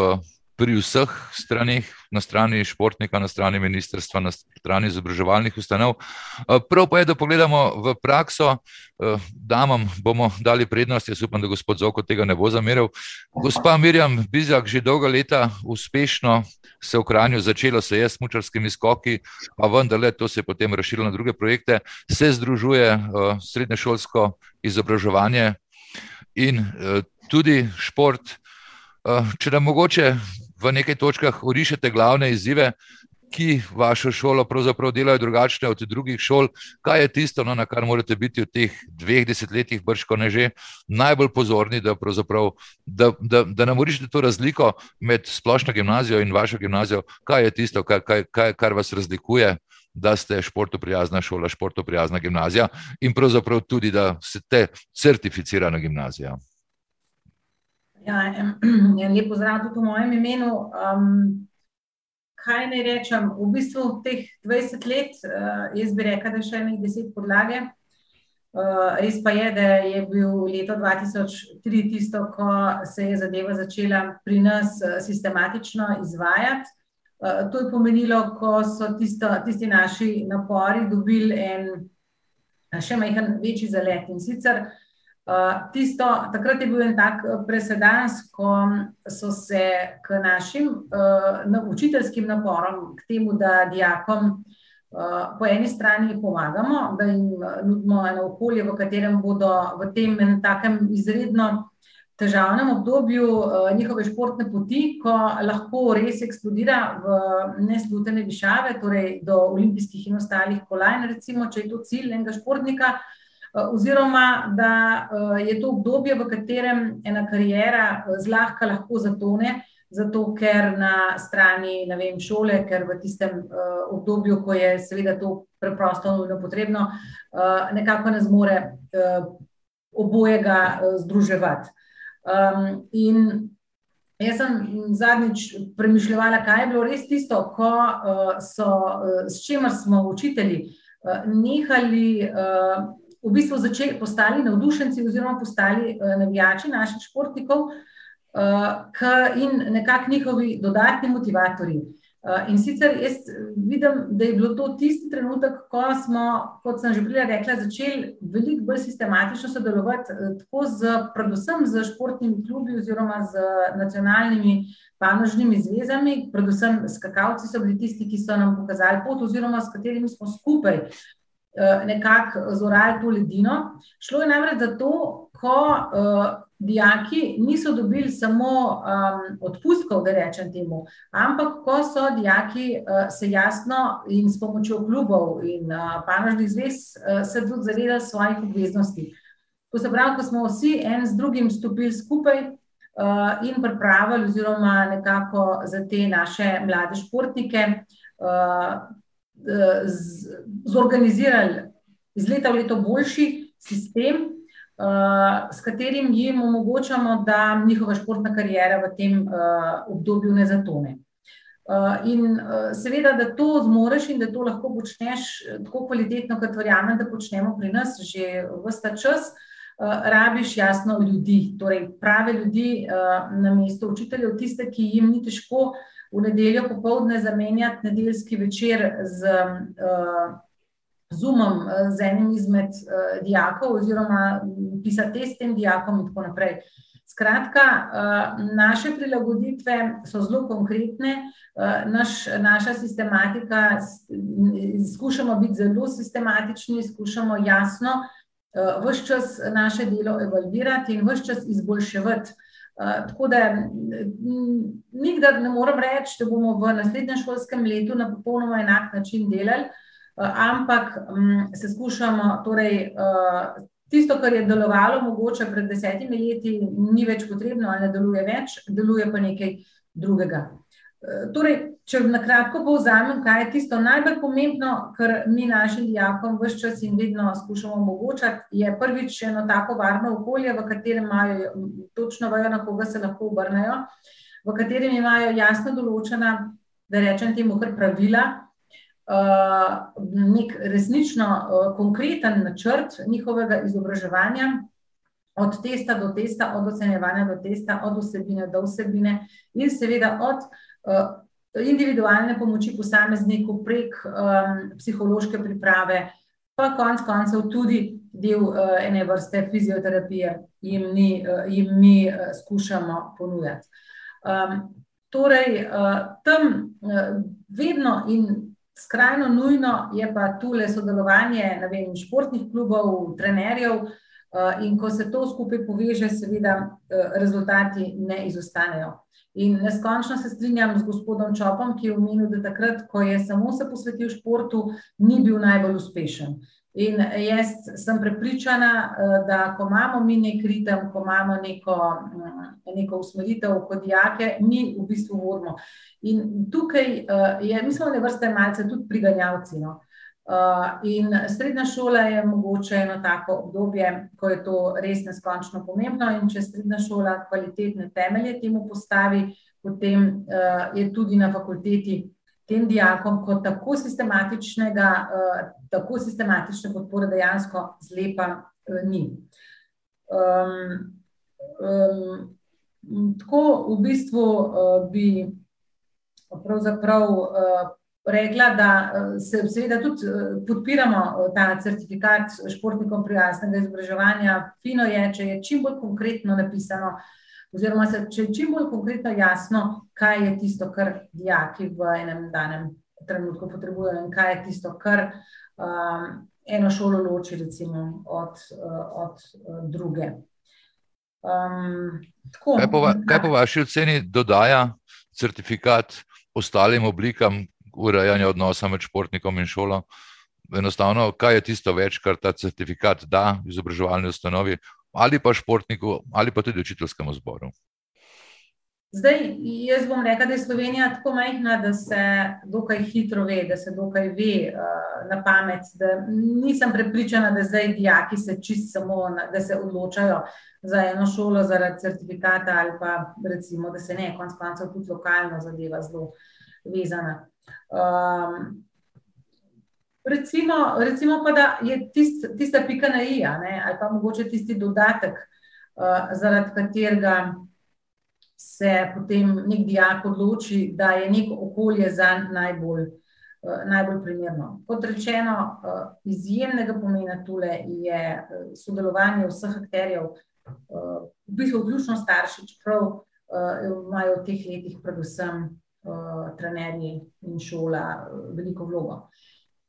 pri vseh stranih, na strani športnika, na strani ministrstva, na strani izobraževalnih ustanov. Eh, prav pa je, da pogledamo v prakso, eh, damam bomo dali prednost, jaz upam, da gospod Zoko tega ne bo zameril. Gospa Mirjam Bizjak že dolga leta uspešno se v Kranju začelo se je s mučarskimi skoki, pa vendarle to se je potem razširilo na druge projekte, se združuje eh, srednješolsko izobraževanje in tudi šport. Če nam mogoče v nekaj točkah orišete glavne izzive, ki vašo šolo pravzaprav delajo drugačne od drugih šol. Kaj je tisto, no, na kar morate biti v teh dveh desetletjih, brško ne že, najbolj pozorni, da, da, da, da nam orišete to razliko med splošno gimnazijo in vašo gimnazijo? Kaj je tisto, kar, kaj, kaj, kar vas razlikuje? Da ste športu prijazna šola, športu prijazna gimnazija, in pravzaprav tudi, da ste certificirana gimnazija. Ja, en, lep pozdrav tudi v mojem imenu. Um, kaj naj rečem? V bistvu teh 20 let, uh, jaz bi rekel, da je še nekaj deset podlage. Uh, res pa je, da je bil leto 2003 tisto, ko se je zadeva začela pri nas uh, sistematično izvajati. Uh, to je pomenilo, ko so tisto, tisti naši napori dobili en še majhen večji zalet. In sicer uh, Uh, tisto, takrat je bil en tak uh, presedans, ko so se k našim uh, na, učiteljskim naporom, k temu, da dijakom uh, po eni strani pomagamo, da jim uh, nudimo eno okolje, v katerem bodo v tem takem izredno težavnem obdobju uh, njihove športne poti, ko lahko res eksplodira v neslutene višave, torej do olimpijskih in ostalih kolajn, recimo, če je to cilj enega športnika. Eh, oziroma da eh, je to obdobje, v katerem ena karijera eh, zlahka lahko zatone, zato ker na strani vem, šole, ker v tistem obdobju, ko je seveda to preprosto nujno potrebno, nekako ne zmore obojega združevati. In jaz sem zadnjič premišljala, kaj je bilo res tisto, ko so, s čimer smo učitelji nehali v bistvu začeli postali navdušenci oziroma postali uh, navijači naših športnikov uh, in nekako njihovi dodatni motivatorji. Uh, in sicer jaz vidim, da je bilo to tisti trenutek, ko smo, kot sem že prej rekla, začeli veliko bolj sistematično sodelovati, tako z, predvsem z športnimi klubi oziroma z nacionalnimi panožnimi zvezami, predvsem skakalci so bili tisti, ki so nam pokazali pot oziroma s katerimi smo skupaj Eh, nekako zorali to ledino. Šlo je namreč za to, ko uh, dijaki niso dobili samo um, odpustkov, da rečem temu, ampak ko so dijaki uh, se jasno in s pomočjo klubov in uh, panožnih zvez uh, se tudi zavedali svojih obveznosti. To se pravi, ko smo vsi en z drugim stopili skupaj in pripravili, oziroma nekako za te naše mlade športnike. Zorganizirali iz leta v leto boljši sistem, uh, s katerim jim omogočamo, da njihova športna karijera v tem uh, obdobju ne zatone. Uh, in seveda, da to zmoriš in da to lahko počneš tako kvalitetno, kot verjamem, da počnemo pri nas že vsta čas, rabiš jasno ljudi, torej prave ljudi na mesto učiteljev, tiste, ki jim ni težko uh, v nedeljo popoldne zamenjati nedeljski večer z uh, Zoomom, uh, z enim izmed uh, dijakov, oziroma pisati test tem dijakom, in tako naprej. Skratka, uh, naše prilagoditve so zelo konkretne, uh, naš, naša sistematika, skušamo biti zelo sistematični, skušamo jasno uh, vse čas naše delo evalvirati in vse čas izboljševati. Tako da nikdar ne morem reči, da bomo v naslednjem šolskem letu na popolnoma enak način delali, ampak um, se skušamo, torej tisto, kar je delovalo mogoče pred desetimi leti, ni več potrebno ali ne deluje več, deluje pa nekaj drugega. Torej, če na kratko povzamem, kaj je tisto najbolj pomembno, kar mi našim dijakom vse čas in vedno skušamo omogočati, je prvič eno tako varno okolje, v katerem imajo točno vejo, na koga se lahko obrnejo, v katerem imajo jasno določena, da rečem temu, kar pravila, nek resnično konkreten načrt njihovega izobraževanja, od testa do testa, od ocenjevanja do testa, od vsebine do vsebine in seveda od uh, individualne pomoči posamezniku prek um, psihološke priprave, pa konec koncev tudi del uh, ene vrste fizioterapije, jim, ni, uh, jim mi uh, skušamo ponujati. Um, torej, uh, tam uh, vedno in skrajno nujno je pa tukaj sodelovanje vem, športnih klubov, trenerjev. Uh, in ko se to skupaj poveže, seveda, uh, rezultati ne izostanejo. In neskončno se strinjam z gospodom Čopom, ki je omenil, da takrat, ko je samo se posvetil športu, ni bil najbolj uspešen. In jaz sem prepričana, eh, da ko imamo mi nek ritem, ko imamo neko, mm, neko usmeritev kot dijake, mi v bistvu vodimo. In tukaj eh, je, mi smo ne vrste malce tudi priganjavci. No? Uh, in srednja šola je mogoče eno tako obdobje, ko je to res neskončno pomembno. In če srednja šola kvalitetne temelje temu postavi, potem uh, je tudi na fakulteti tem dijakom, kot tako uh, tako sistematične podpore dejansko zlepa uh, ni. Um, um, tako v bistvu uh, bi pravzaprav. Rekla, da eh, se seveda tudi eh, podpiramo eh, ta certifikat športnikom prijaznega izobraževanja. Fino je, če je čim bolj konkretno napisano, oziroma se, če je čim bolj konkretno jasno, kaj je tisto, kar dijaki v enem danem trenutku potrebujejo in kaj je tisto, kar um, eno šolo loči recimo, od, od druge. Um, tako, kaj, po kaj po vaši oceni dodaja certifikat ostalim oblikam urejanja odnosa med športnikom in šolo. Enostavno, kaj je tisto več, kar ta certifikat da izobraževalni ustanovi, ali pa športniku, ali pa tudi učiteljskemu zboru. Zdaj, jaz bom rekla, da je Slovenija tako majhna, da se dokaj hitro ve, da se dokaj ve uh, na pamet. Nisem prepričana, da zdaj dijaki se čist samo, na, da se odločajo za eno šolo zaradi certifikata ali pa recimo, da se ne, konc koncev tudi lokalno zadeva zelo vezana. Um, recimo, recimo pa, da je tist, tista pika na i, ali pa mogoče tisti dodatek, uh, zaradi katerega se potem nek dijak odloči, da je neko okolje za najbolj, uh, najbolj primerno. Kot rečeno, uh, izjemnega pomena tule je uh, sodelovanje vseh akterjev, uh, v bistvu vključno starši, čeprav uh, imajo v teh letih predvsem uh, trenerji in šola uh, veliko vlogo.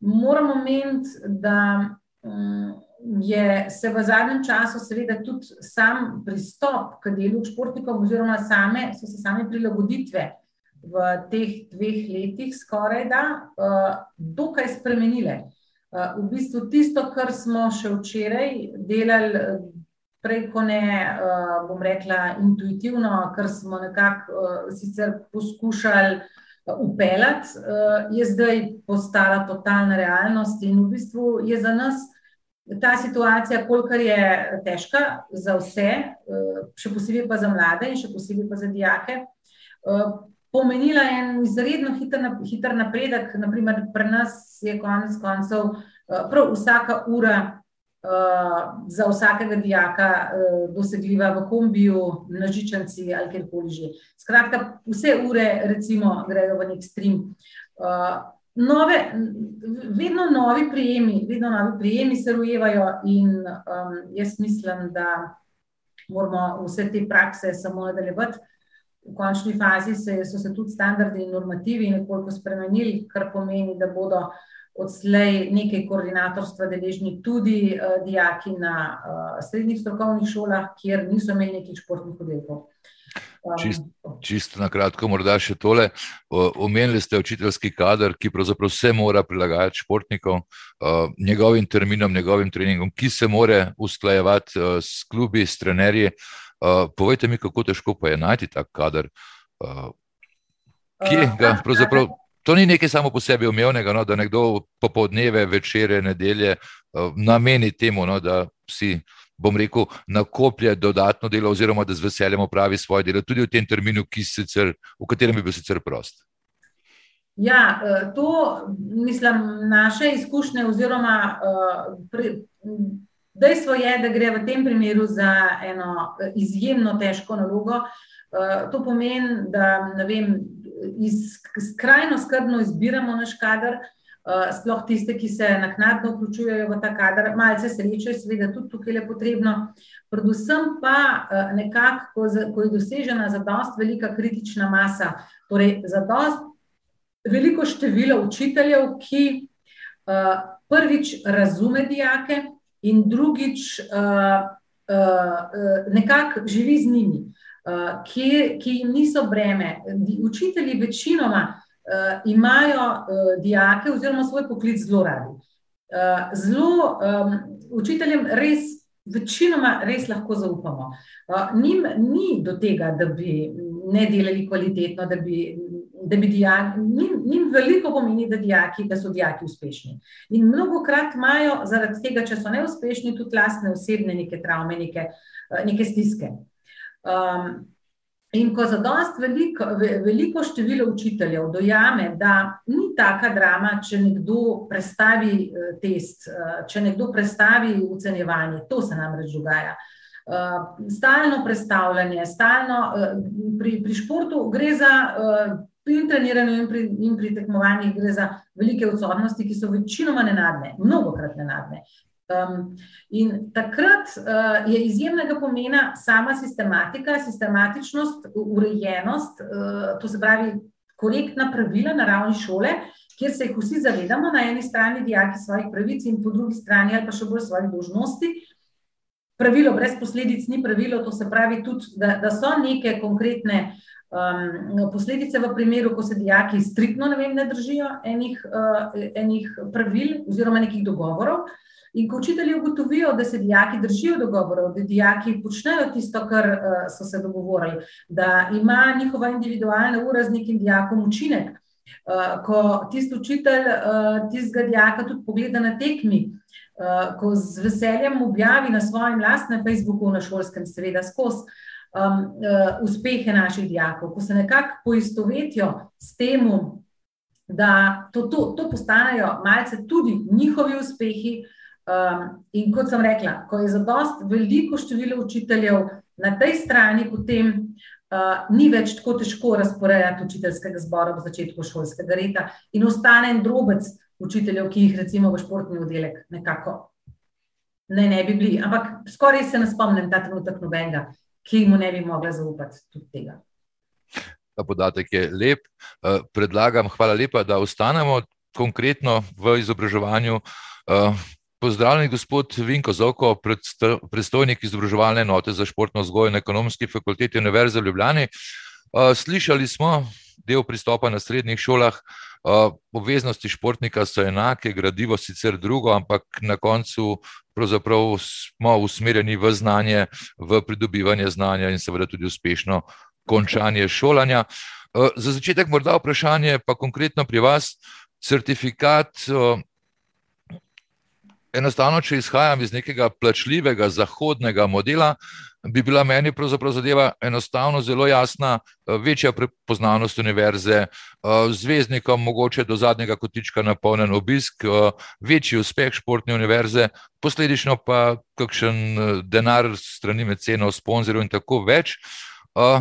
Moramo meniti, da um, je se v zadnjem času, seveda, tudi sam pristop k delu športnikov, oziroma same, so se same prilagoditve v teh dveh letih, skoraj da, uh, dokaj spremenile. Uh, v bistvu tisto, kar smo še včeraj delali preko ne, uh, bom rekla, intuitivno, kar smo nekako uh, sicer poskušali upeljati, uh, je zdaj postala totalna realnost in v bistvu je za nas ta situacija, kolikor je težka za vse, še posebej pa za mlade in še posebej pa za dijake. Pomenila je en izredno hiter, napredek, naprimer, pri nas je konec koncev, prav vsaka ura za vsakega dijaka uh, dosegljiva v kombiju, na žičanci ali kjerkoli že. Skratka, vse ure, recimo, grejo v nek stream. Uh, nove, vedno novi prijemi, vedno novi prijemi se rojevajo, in um, jaz mislim, da moramo vse te prakse samo nadaljevati. V končni fazi se, so se tudi standardi in normativi nekoliko spremenili, kar pomeni, da bodo uh, odslej nekaj koordinatorstva deležni tudi uh, dijaki na uh, srednjih strokovnih šolah, kjer niso imeli nekih športnih oddelkov. Um, Čist, čisto na kratko, morda še tole. Omenili ste učiteljski kader, ki pravzaprav se mora prilagajati športnikom, uh, njegovim terminom, njegovim treningom, ki se mora usklajevati uh, s klubi, s trenerji. Uh, povejte mi, kako težko pa je najti tak kader. Kje ga pravzaprav? To ni nekaj samo po sebi umevnega, no, da nekdo popoldneve, večere, nedelje uh, nameni temu, no, da si, bom rekel, nakoplje dodatno delo, oziroma da z veseljem opravi svoje delo, tudi v tem terminu, sicer, v katerem je bil sicer prost. Ja, eh, to mislim, naše izkušnje, oziroma eh, Dejstvo je, da gre v tem primeru za eno izjemno težko nalogo. To pomeni, da vem, iz, skrajno skrbno izbiramo naš kader, sploh tiste, ki se naknadno vključujejo v ta kader. Malce sreče je seveda tudi tukaj le potrebno. Predvsem pa nekako, ko je dosežena zadost velika kritična masa, torej zadost veliko število učiteljev, ki uh, prvič razume dijake in drugič nekako živi z njimi, ki, ki jim niso breme. Učitelji večinoma uh, imajo uh, dijake oziroma svoj poklic zelo radi. Uh, zelo um, učiteljem res. Večinoma res lahko zaupamo. Uh, njim ni do tega, da bi ne delali kvalitetno, da bi da bi dijaki, njim, njim veliko pomeni, da, dijaki, da so dijaki uspešni. In mnogo krat imajo zaradi tega, če so neuspešni, tudi lastne osebne neke travme, neke, eh, neke stiske. Um, in ko za dost veliko, veliko število učiteljev dojame, da ni taka drama, če nekdo prestavi eh, test, eh, če nekdo prestavi ocenjevanje, to se namreč dogaja. Uh, stalno predstavljanje, stalno pri, pri športu gre za pri treniranju in pri, in pri tekmovanjih gre za velike odsotnosti, ki so večinoma nenadne, mnogo krat nenadne. Um, in takrat uh, je izjemnega pomena sama sistematika, sistematičnost, urejenost, uh, to se pravi korektna pravila na ravni šole, kjer se jih vsi zavedamo, na eni strani dijaki svojih pravic in po drugi strani ali pa še bolj svojih dožnosti. Pravilo brez posledic ni pravilo, to se pravi tudi, da, da so neke konkretne uh, Um, posledice v primeru, ko se dijaki striktno ne, vem, ne držijo enih, uh, enih pravil oziroma nekih dogovorov, in ko učitelji ugotovijo, da se dijaki držijo dogovorov, da dijaki počnejo tisto, kar uh, so se dogovorili, da ima njihova individualna ura z nekim dijakom učinek, uh, ko tisti učitelj uh, tistega dijaka tudi pogleda na tekmi. Uh, ko z veseljem objavi na svojem lastnem Facebooku, na šolskem, seveda, skozi, uh, um, uh, uspehe naših dijakov, ko se nekako poistovetijo s tem, da to, to, to postanejo malce tudi njihovi uspehi. Um, in kot sem rekla, ko je zadost veliko število učiteljev na tej strani, potem uh, ni več tako težko razporejati učiteljskega zbora v začetku šolskega leta in ostane en drobec učiteljev, ki jih recimo v športni oddelek nekako ne, ne bi bili. Ampak skoraj se ne spomnim ta trenutek nobenega, ki mu ne bi mogla zaupati tudi tega. Ta podatek je lep. Eh, predlagam, hvala lepa, da ostanemo konkretno v izobraževanju. Eh, pozdravljeni, gospod Vinko Zovko, predstojnik izobraževalne enote za športno vzgojo na ekonomski fakulteti Univerze v Ljubljani. Eh, slišali smo del pristopa na srednjih šolah. Obveznosti športnika so enake, gradivo sicer drugo, ampak na koncu pravzaprav smo usmerjeni v znanje, v pridobivanje znanja in seveda tudi uspešno končanje šolanja. Eh, za začetek morda vprašanje, pa konkretno pri vas, certifikat. Eh, enostavno, če izhajam iz nekega plačljivega zahodnega modela, bi bila meni pravzaprav zadeva enostavno zelo jasna, eh, večja prepoznavnost univerze, eh, zvezdnikom mogoče do zadnjega kotička napolnen obisk, eh, večji uspeh športne univerze, posledično pa kakšen denar strani mecenov, sponzorjev in tako več.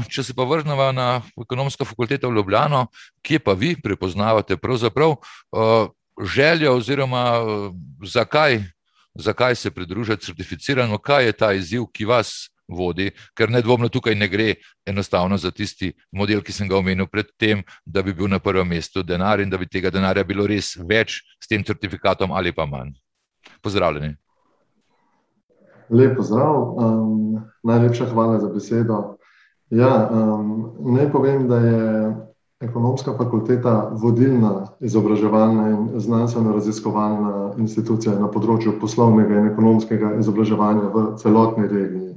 Če se pa vrnemo na ekonomsko fakulteto v Ljubljano, kje pa vi prepoznavate pravzaprav željo oziroma zakaj, zakaj se pridružiti certificirano, kaj je ta izziv, ki vas vodi, ker nedvomno tukaj ne gre enostavno za tisti model, ki sem ga omenil predtem, da bi bil na prvem mestu denar in da bi tega denarja bilo res več s tem certifikatom ali pa manj. Pozdravljeni. Lepo zdrav, um, najlepša hvala za besedo. Ja, um, naj povem, da je ekonomska fakulteta vodilna izobraževalna in znanstveno-raziskovalna institucija na področju poslovnega in ekonomskega izobraževanja v celotni regiji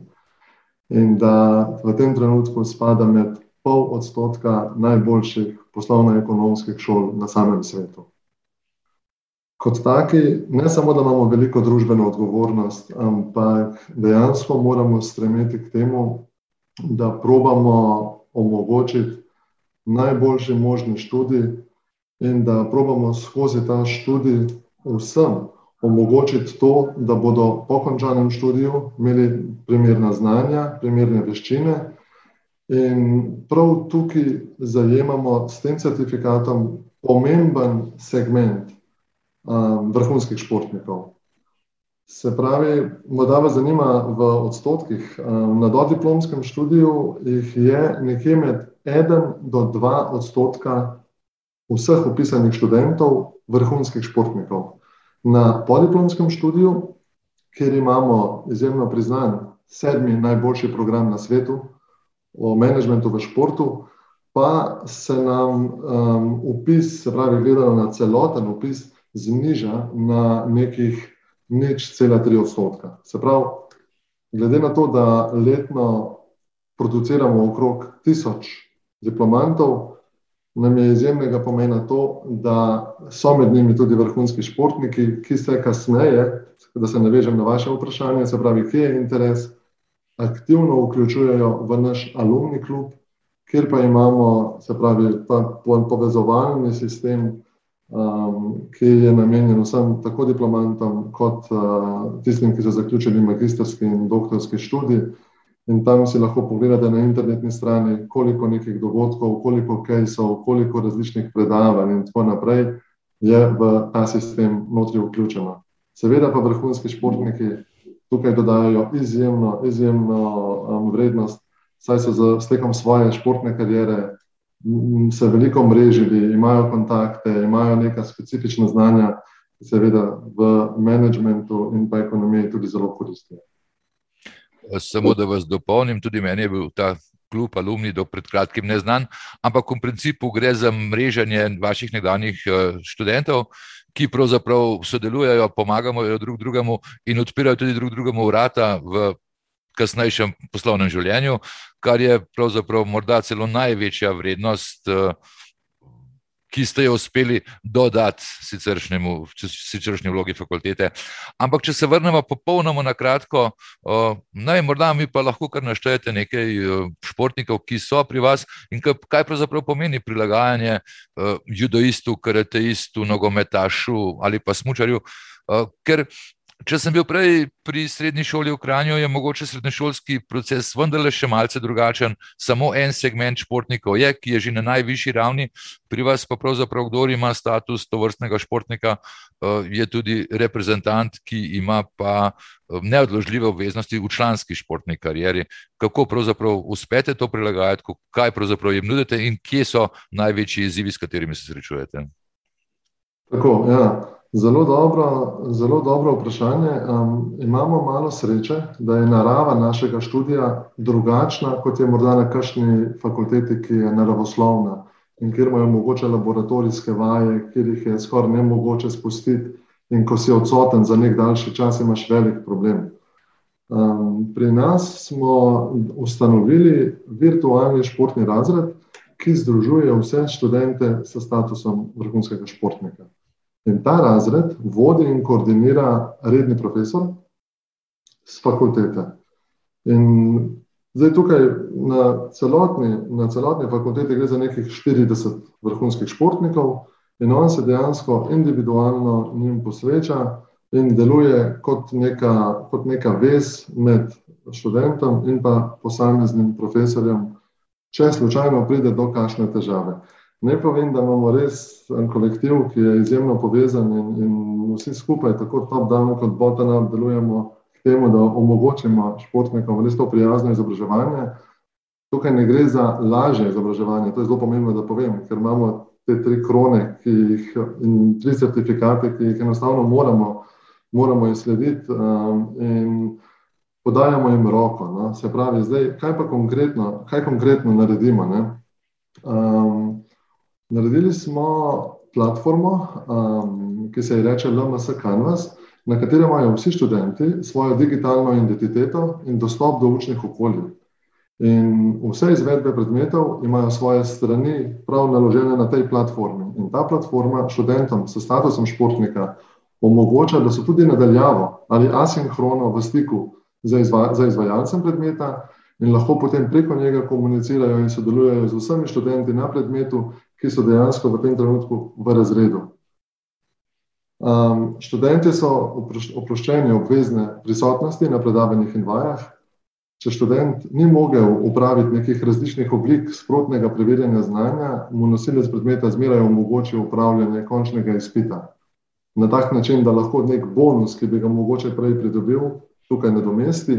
in da v tem trenutku spada med pol odstotka najboljših poslovno-ekonomskih šol na samem svetu. Kot taki, ne samo, da imamo veliko družbeno odgovornost, ampak dejansko moramo stremeti k temu, da probamo omogočiti najboljši možni študij in da probamo skozi ta študij vsem omogočiti to, da bodo po končanem študiju imeli primerna znanja, primerne veščine. In prav tukaj zajemamo s tem certifikatom pomemben segment um, vrhunskih športnikov. Se pravi, morda vas zanima v odstotkih. Um, na dodiplomskem študiju jih je nekje med 1 do 2 odstotka vseh upisanih študentov vrhunskih športnikov na podiplomskem študiju, kjer imamo izjemno priznan sedmi najboljši program na svetu o menedžmentu v športu, pa se nam um, upis, se pravi, gledano na celoten upis, zniža na nekih nič cela tri odstotka. Se pravi, glede na to, da letno produciramo okrog tisoč diplomantov, nam je izjemnega pomena to, da so med njimi tudi vrhunski športniki, ki se kasneje, da se navežem na vaše vprašanje, se pravi, kje je interes, aktivno vključujejo v naš alumni klub, kjer pa imamo, se pravi, pa povezovalni sistem, um, ki je namenjen vsem, tako diplomantom, kot uh, tistim, ki so zaključili magistrski in doktorski študij. In tam si lahko pogledate na internetni strani, koliko nekih dogodkov, koliko kejsov, koliko različnih predavanj in tako naprej je v ta sistem notri vključeno. Seveda pa vrhunski športniki tukaj dodajajo izjemno, izjemno um, vrednost, saj so z stekom svoje športne karijere se veliko mrežili, imajo kontakte, imajo neka specifična znanja, ki seveda v menedžmentu in pa ekonomiji tudi zelo koristijo. Samo da vas dopolnim, tudi meni je bil ta klub alumni do pred kratkim neznan, ampak v principu gre za mreženje vaših nekdanjih eh, študentov, ki pravzaprav sodelujejo, pomagajo drug drugemu in odpirajo tudi drug drugemu vrata v kasnejšem poslovnem življenju, kar je pravzaprav morda celo največja vrednost. Uh, ki ste jo uspeli dodati siceršnji vlogi fakultete. Ampak, če se vrnemo popolnoma na kratko, naj morda mi pa lahko kar naštejete nekaj športnikov, ki so pri vas in kaj pravzaprav pomeni prilagajanje judoistu, karateistu, nogometašu ali pa smučarju. Ker Če sem bil prej pri srednji šoli v Kranju, je mogoče srednješolski proces vendarle še malce drugačen. Samo en segment športnikov je, ki je že na najvišji ravni, pri vas pa pravzaprav, kdo ima status tovrstnega športnika, eh, je tudi reprezentant, ki ima pa eh, neodložljive obveznosti v članski športni karieri. Kako pravzaprav uspete to prilagajati, kaj pravzaprav jim nudite in kje so največji izzivi, s katerimi se srečujete? Tako, ja. Zelo dobro, zelo dobro vprašanje. Um, imamo malo sreče, da je narava našega študija drugačna, kot je morda na kakšni fakulteti, ki je naravoslovna in kjer imajo mogoče laboratorijske vaje, kjer jih je skoraj ne mogoče spustiti, in ko si odsoten za nek daljši čas, imaš velik problem. Um, pri nas smo ustanovili virtualni športni razred, ki združuje vse študente s statusom vrhunskega športnika. In ta razred vodi in koordinira redni profesor z fakultete. In zdaj tukaj na celotni, na celotni fakulteti gre za nekih 40 vrhunskih športnikov, in on se dejansko individualno njim posveča in deluje kot neka, kot neka vez med študentom in pa posameznim profesorjem, če slučajno pride do kakšne težave. Ne povem, da imamo res en kolektiv, ki je izjemno povezan in, in vsi skupaj, tako top-down kot bottom-up, delujemo k temu, da omogočimo športnikom res to prijazno izobraževanje. Tukaj ne gre za lažje izobraževanje, to je zelo pomembno, da povem, ker imamo te tri krone jih, in tri certifikate, ki jih enostavno moramo, moramo izslediti um, in podajamo jim roko. No? Se pravi, zdaj, kaj pa konkretno, kaj konkretno naredimo? Um, Naredili smo platformo, um, ki se ji reče LMS Canvas, na kateri imajo vsi študenti svojo digitalno identiteto in dostop do učnih okolij. In vse izvedbe predmetov imajo svoje strani prav naložene na tej platformi. In ta platforma študentom s statusom športnika omogoča, da so tudi nadaljavo ali asinhrono v stiku za, izva, za izvajalcem predmeta in lahko potem preko njega komunicirajo in sodelujejo z vsemi študenti na predmetu, ki so dejansko v tem trenutku v razredu. Um, študenti so oproščeni obvezne prisotnosti na predavanjih in vajah. Če študent ni mogel upraviti nekih različnih oblik sprotnega preverjanja znanja, mu nosilec predmeta zmeraj omogoči upravljanje končnega izpita. Na tak način, da lahko nek bonus, ki bi ga mogoče prej pridobil, tukaj nadomesti.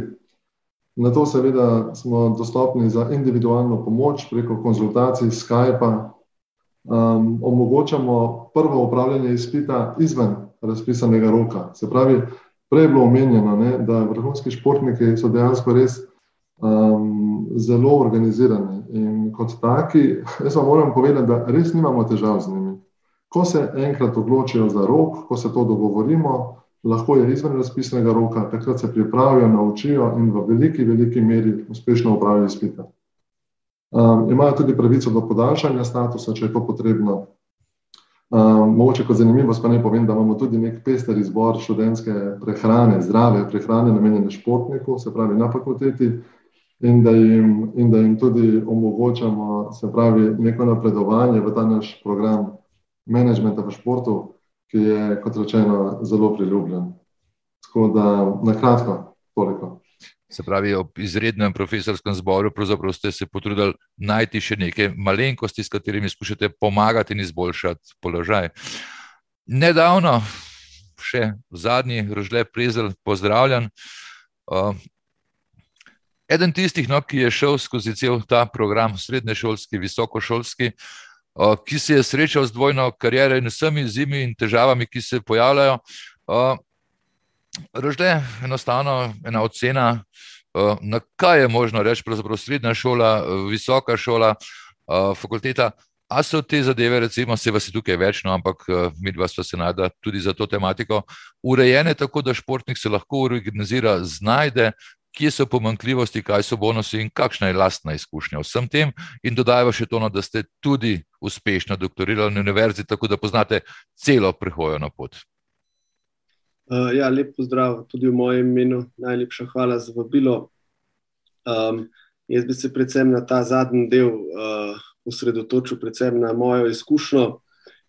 Na to seveda smo dostopni za individualno pomoč preko konzultacij Skypa, um, omogočamo prvo upravljanje izpita izven razpisanega roka. Se pravi, prej je bilo omenjeno, ne, da vrhunski športniki so dejansko res um, zelo organizirani in kot taki, jaz vam moram povedati, da res nimamo težav z njimi. Ko se enkrat odločijo za rok, ko se to dogovorimo, lahko je izven razpisnega roka, takrat se pripravijo, naučijo in v veliki, veliki meri uspešno upravijo izpite. Um, imajo tudi pravico do podaljšanja statusa, če je to potrebno. Um, mogoče kot zanimivost pa naj povem, da imamo tudi nek pester izbor študentske prehrane, zdrave prehrane, namenjene športniku, se pravi na fakulteti, in da jim, in da jim tudi omogočamo, se pravi, neko napredovanje v ta naš program menedžmenta v športu, ki je, kot rečeno, zelo priljubljen. Tako da, na kratko, toliko. Se pravi, ob izrednem profesorskem zboru, ste se potrudili najti še neke malenkosti, s katerimi skušate pomagati in izboljšati položaj. Nedavno, še zadnji, rožle prezel, pozdravljen. Uh, eden tistih, no, ki je šel skozi cel ta program, srednješolski, visokošolski, uh, ki se je srečal z dvojno kariero in vsemi izzivi in težavami, ki se pojavljajo. Uh, Rožle, enostavno ena ocena, eh, na kaj je možno reči, pravzaprav srednja šola, eh, visoka šola, eh, fakulteta. A so te zadeve, recimo, se vas je tukaj več, no, ampak mi dva sva se najda tudi za to tematiko, urejene tako, da športnik se lahko organizira, znajde, kje so pomankljivosti, kaj so bonusi in kakšna je lastna izkušnja vsem tem. In dodajva še to, no, da ste tudi uspešno doktorirali na univerzi, tako da poznate celo prehojo na pot. Uh, ja, lep pozdrav tudi v mojem imenu. Najlepša hvala za vabilo. Um, jaz bi se predvsem na ta zadnji del uh, osredotočil, predvsem na mojo izkušnjo,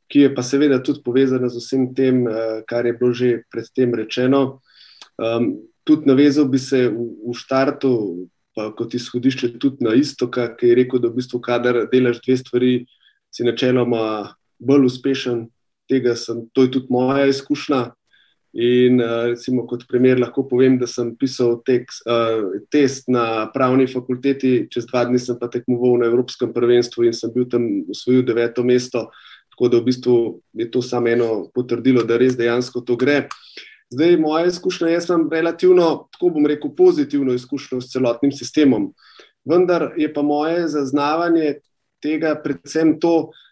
ki je pa seveda tudi povezana z vsem tem, uh, kar je bilo že predtem rečeno. Um, tudi navezal bi se v, v štartu, pa kot izhodišče, tudi na isto, ki je rekel, da v bistvu, kadar delaš dve stvari, si načeloma bolj uspešen. Tega sem, to je tudi moja izkušnja. In uh, recimo, kot primer lahko povem, da sem pisal tekst, uh, test na pravni fakulteti, čez dva dni sem pa tekmoval na Evropskem prvenstvu in sem bil tam usvojil deveto mesto. Tako da v bistvu je to samo eno potrdilo, da res dejansko to gre. Zdaj, moja izkušnja, jaz imam relativno, tako bom rekel, pozitivno izkušnjo s celotnim sistemom. Vendar je pa moje zaznavanje tega predvsem to, Eh,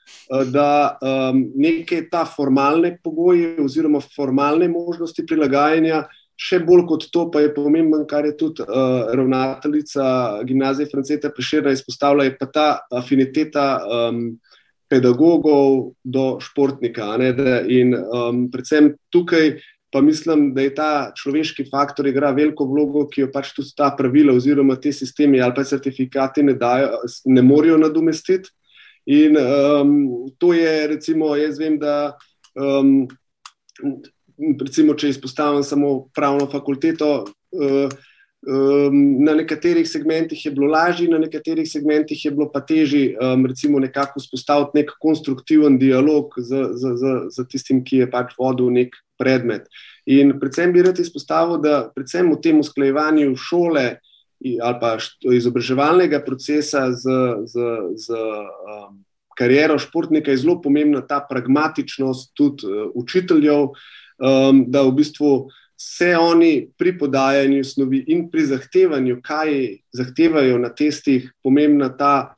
da um, neke ta formalne pogoje oziroma formalne možnosti prilagajanja, še bolj kot to, pa je pomemben, kar je tudi uh, ravnateljica gimnazije Franceta Priširna izpostavila, je pa ta afiniteta um, pedagogov do športnika. Ne, da, in um, predvsem tukaj. Pa mislim, da je ta človeški faktor igra veliko vlogo, ki jo pač tudi ta pravila, oziroma te sistemi ali pa certifikati ne, dajo, ne morejo nadomestiti. In um, to je, recimo, jaz vem, da um, recimo, če izpostavim samo pravno fakulteto, uh, um, na nekaterih segmentih je bilo lažje, na nekaterih segmentih je bilo pa težje, um, recimo, nekako vzpostaviti nek konstruktiven dialog z, z, z, z tistim, ki je pač vodil nek predmet. In predvsem bi rad izpostavil, da predvsem v tem usklajevanju šole ali pa izobraževalnega procesa z, z, z um, kariero športnika je zelo pomembna ta pragmatičnost tudi uh, učiteljev, um, da v bistvu se oni pri podajanju snovi in pri zahtevanju, kaj zahtevajo na testih, pomembna ta.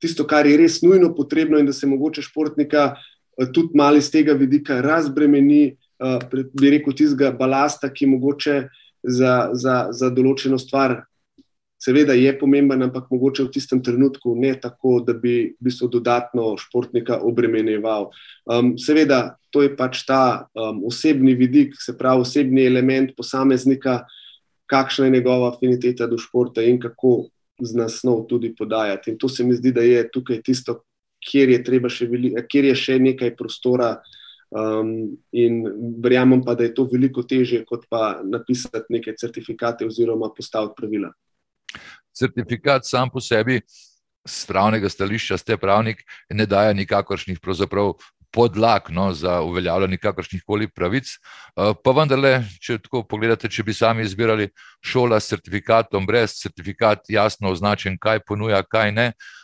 Tisto, kar je res nujno potrebno, in da se mogoče športnika uh, tudi malo iz tega vidika razbremeni, uh, bi rekel, tistega balasta, ki mogoče za, za, za določeno stvar seveda je pomemben, ampak mogoče v tistem trenutku ne tako, da bi v bistvu dodatno športnika obremenjeval. Um, seveda, to je pač ta um, osebni vidik, se pravi osebni element posameznika, kakšna je njegova afiniteta do športa in kako z nasnov tudi podajati. In to se mi zdi, da je tukaj tisto, kjer je, še, veli, kjer je še nekaj prostora. Um, in verjamem pa, da je to veliko težje, kot pa napisati neke certifikate oziroma postaviti pravila. Certifikat sam po sebi, z pravnega stališča, ste pravnik, ne daje nikakršnih podlag no, za uveljavljanje kakršnih koli pravic. Uh, pa vendarle, če tako pogledate, če bi sami izbirali šola s certifikatom, brez certifikat, jasno označen, kaj ponuja, kaj ne. Uh,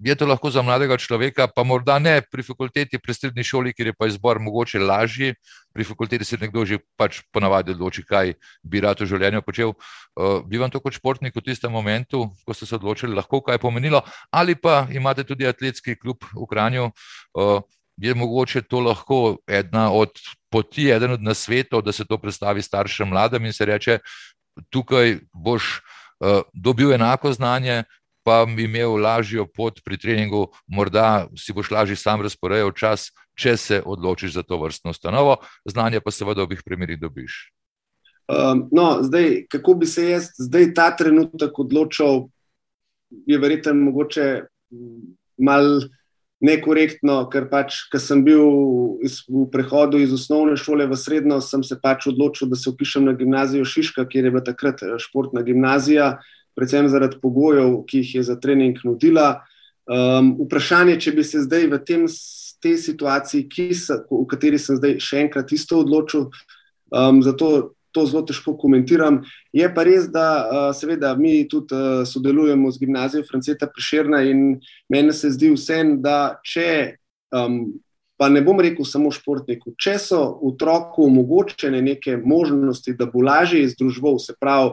je to lahko za mladega človeka, pa morda ne pri fakulteti, pri srednji šoli, kjer je pa izbor mogoče lažji. Pri fakulteti se nekdo že pač ponavadi odloči, kaj bi rad v življenju počel. Uh, bi vam to kot športnik v tistem momentu, ko ste se odločili, lahko kaj pomenilo, ali pa imate tudi atletski klub v Kranju, uh, je mogoče to lahko ena od poti, eden od nasvetov, da se to predstavi staršem mladim in se reče, tukaj boš uh, dobil enako znanje, pa bi imel lažjo pot pri treningu, morda si boš lažje sam razporejal čas, če se odločiš za to vrstno ustanovo, znanje pa seveda v obih primerih dobiš. Um, no, zdaj, kako bi se jaz zdaj ta trenutek odločil, je verjetno mogoče mal nekorektno, ker pač, ker sem bil iz, v prehodu iz osnovne šole v srednjo, sem se pač odločil, da se upišem na gimnazijo Šiška, kjer je bila takrat eh, športna gimnazija predvsem zaradi pogojev, ki jih je za trening nudila. Um, vprašanje, če bi se zdaj v tem, tej situaciji, sa, v kateri sem zdaj še enkrat isto odločil, um, zato to zelo težko komentiram. Je pa res, da uh, seveda mi tudi uh, sodelujemo z gimnazijo Franceta Priširna in meni se zdi vse, da če. Um, Pa ne bom rekel samo športniku. Če so otroku omogočene neke možnosti, da bo lažje izdružval, se pravi,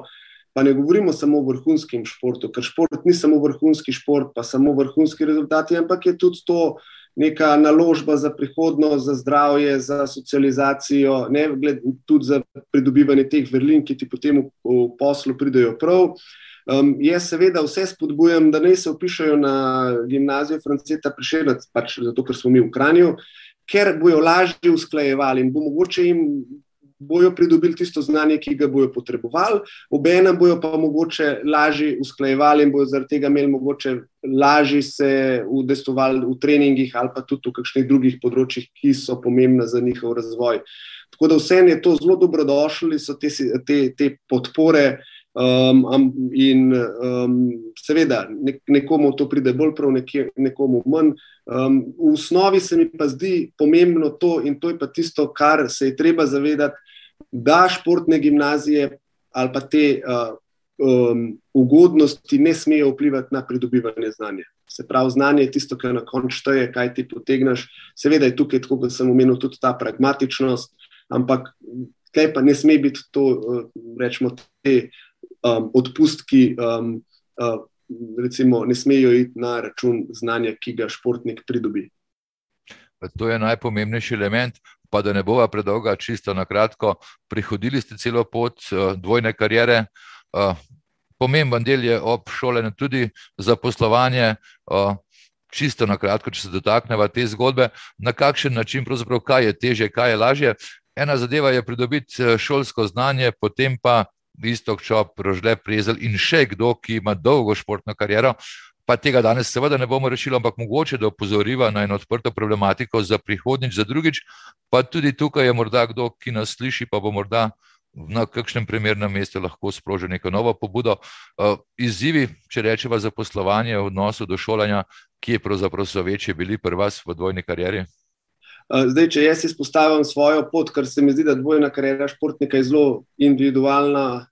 pa ne govorimo samo o vrhunskem športu, ker šport ni samo vrhunski šport, pa samo vrhunski rezultati, ampak je tudi to neka naložba za prihodnost, za zdravje, za socializacijo, ne, gled, tudi za pridobivanje teh vrlin, ki ti potem v, v poslu pridejo prav. Um, jaz seveda vse spodbujam, da ne se upišajo na gimnazijo Franceta Prišelec, pač zato, ker smo mi v Kranju, ker bojo lažje usklajevali in bo mogoče jim bojo pridobili tisto znanje, ki ga bojo potrebovali, obenem bojo pa mogoče lažje usklajevali in bojo zaradi tega imeli mogoče lažje se udestovali v treningih ali pa tudi v kakšnih drugih področjih, ki so pomembna za njihov razvoj. Tako da vse je to zelo dobrodošli, so te, te, te podpore. Um, in um, seveda, nek, nekomu to pride bolj prav, nekje, nekomu manj. Um, v osnovi se mi pa zdi pomembno to, in to je pa tisto, kar se je treba zavedati, da športne gimnazije ali pa te uh, um, ugodnosti ne smejo vplivati na pridobivanje znanja. Se pravi, znanje je tisto, kar na koncu šteje, kaj ti potegneš. Seveda je tukaj, kot sem omenil, tudi ta pragmatičnost, ampak tukaj pa ne sme biti to, uh, rečemo, te um, odpustki. Um, uh, Recimo, ne smejo iti na račun znanja, ki ga športnik pridobi. To je najpomembnejši element pa da ne bova predolga, čisto na kratko, prihodili ste celo pot uh, dvojne karijere. Uh, pomemben del je ob šolanju tudi za poslovanje. Uh, čisto na kratko, če se dotaknemo te zgodbe, na kakšen način, pravzaprav, kaj je teže, kaj je lažje. Ena zadeva je pridobiti šolsko znanje, potem pa isto, če prožle prijezel in še kdo, ki ima dolgo športno kariero, pa tega danes seveda ne bomo rešili, ampak mogoče da opozoriva na eno odprto problematiko za prihodnjič, za drugič, pa tudi tukaj je morda kdo, ki nas sliši, pa bo morda na kakšnem primernem mestu lahko sprožil neko novo pobudo. Uh, izzivi, če rečemo, za poslovanje v odnosu do šolanja, ki je pravzaprav so večji bili pri vas v dvojni karieri? Uh, zdaj, če jaz izpostavim svojo pot, ker se mi zdi, da dvojna karijera športnika je zelo individualna,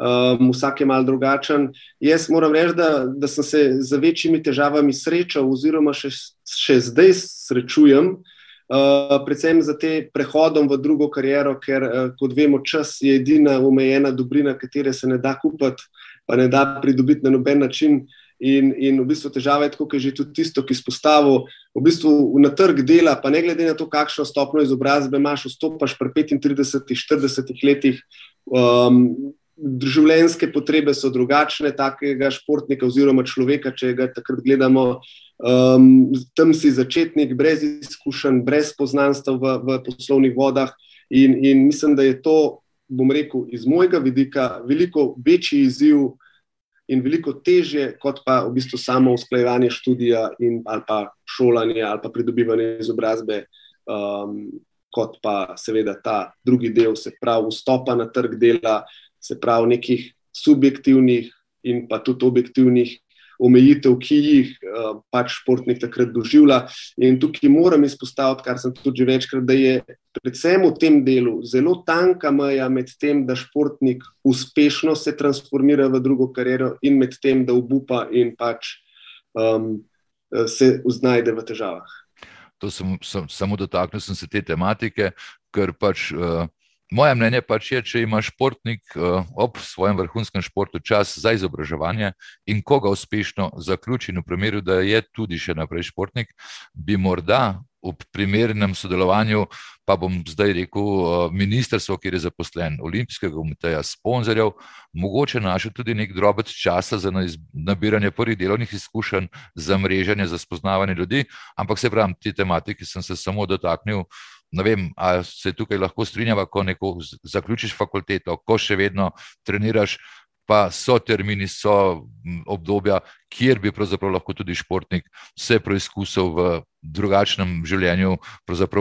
um, vsak je mal drugačen. Jaz moram reči, da, da sem se z večjimi težavami srečal, oziroma še, še zdaj srečujem, uh, predvsem za te prehodom v drugo kariero, ker, uh, kot vemo, čas je edina omejena dobrina, katere se ne da kupiti, pa ne da pridobiti na noben način. In, in v bistvu težava je, kot je že tudi tisto, ki izpostavil, v bistvu na trg dela, pa ne glede na to, kakšno stopno izobrazbe imaš, vstopaš pri 35-40 letih. Um, življenjske potrebe so drugačne, takega športnika oziroma človeka, če ga takrat gledamo. Um, tam si začetnik, brez izkušenj, brez poznanstva v, v poslovnih vodah. In, in mislim, da je to, bom rekel, iz mojega vidika, veliko večji izziv in veliko težje, kot pa v bistvu samo usklajevanje študija in, ali pa šolanje ali pa pridobivanje izobrazbe. Um, kot pa seveda ta drugi del, se pravi vstopa na trg dela, se pravi nekih subjektivnih in pa tudi objektivnih omejitev, ki jih uh, pač športnik takrat doživlja. In tukaj moram izpostaviti, kar sem tudi večkrat, da je predvsem v tem delu zelo tanka meja med tem, da športnik uspešno se transformira v drugo kariero in med tem, da obupa in pač um, se znajde v težavah. To sem, sem samo dotaknil sem se te tematike, ker pač. Uh, Moje mnenje pač je, če ima športnik uh, ob svojem vrhunskem športu čas za izobraževanje in ko ga uspešno zaključi, v primeru, da je tudi še naprej športnik, bi morda v primernem sodelovanju, pa bom zdaj rekel, uh, ministrstvo, kjer je zaposlen, olimpijskega komiteja, sponzorjev, mogoče našel tudi nek drobec časa za nabiranje prvih delovnih izkušenj, za mreženje, za spoznavanje ljudi, ampak se pravim, te tematike sem se samo dotaknil ne vem, ali se tukaj lahko strinjava, ko neko zaključiš fakulteto, ko še vedno treniraš, pa so termini, so obdobja, kjer bi pravzaprav lahko tudi športnik se preizkusil v drugačnem življenju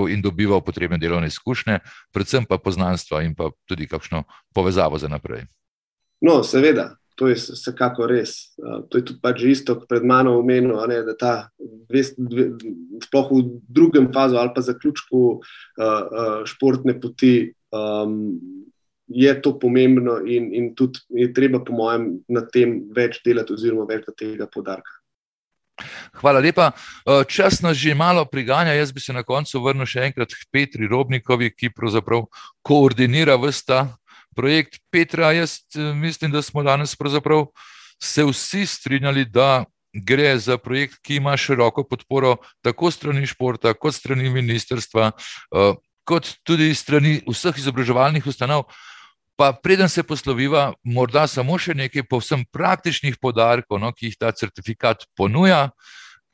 in dobival potrebne delovne izkušnje, predvsem pa poznanstva in pa tudi kakšno povezavo za naprej. No, seveda, to je vsekako res. To je tudi pač isto, kot pred mano omenil, ne, da ta dve, dve, sploh v drugem fazu ali pa zaključku uh, uh, športne poti. Um, Je to pomembno, in, in tudi je treba, po mojem, na tem več delati, oziroma več tega podarka. Hvala lepa. Čas nas že malo priganja. Jaz bi se na koncu vrnil še enkrat k Petri Robnikovi, ki pravzaprav koordinira vsta projekt Petra. Jaz eh, mislim, da smo danes se vsi strinjali, da gre za projekt, ki ima široko podporo tako strani športa, kot strani ministrstva, eh, kot tudi strani vseh izobraževalnih ustanov. Pa preden se posloviva, morda samo še nekaj povsem praktičnih podarkov, no, ki jih ta certifikat ponuja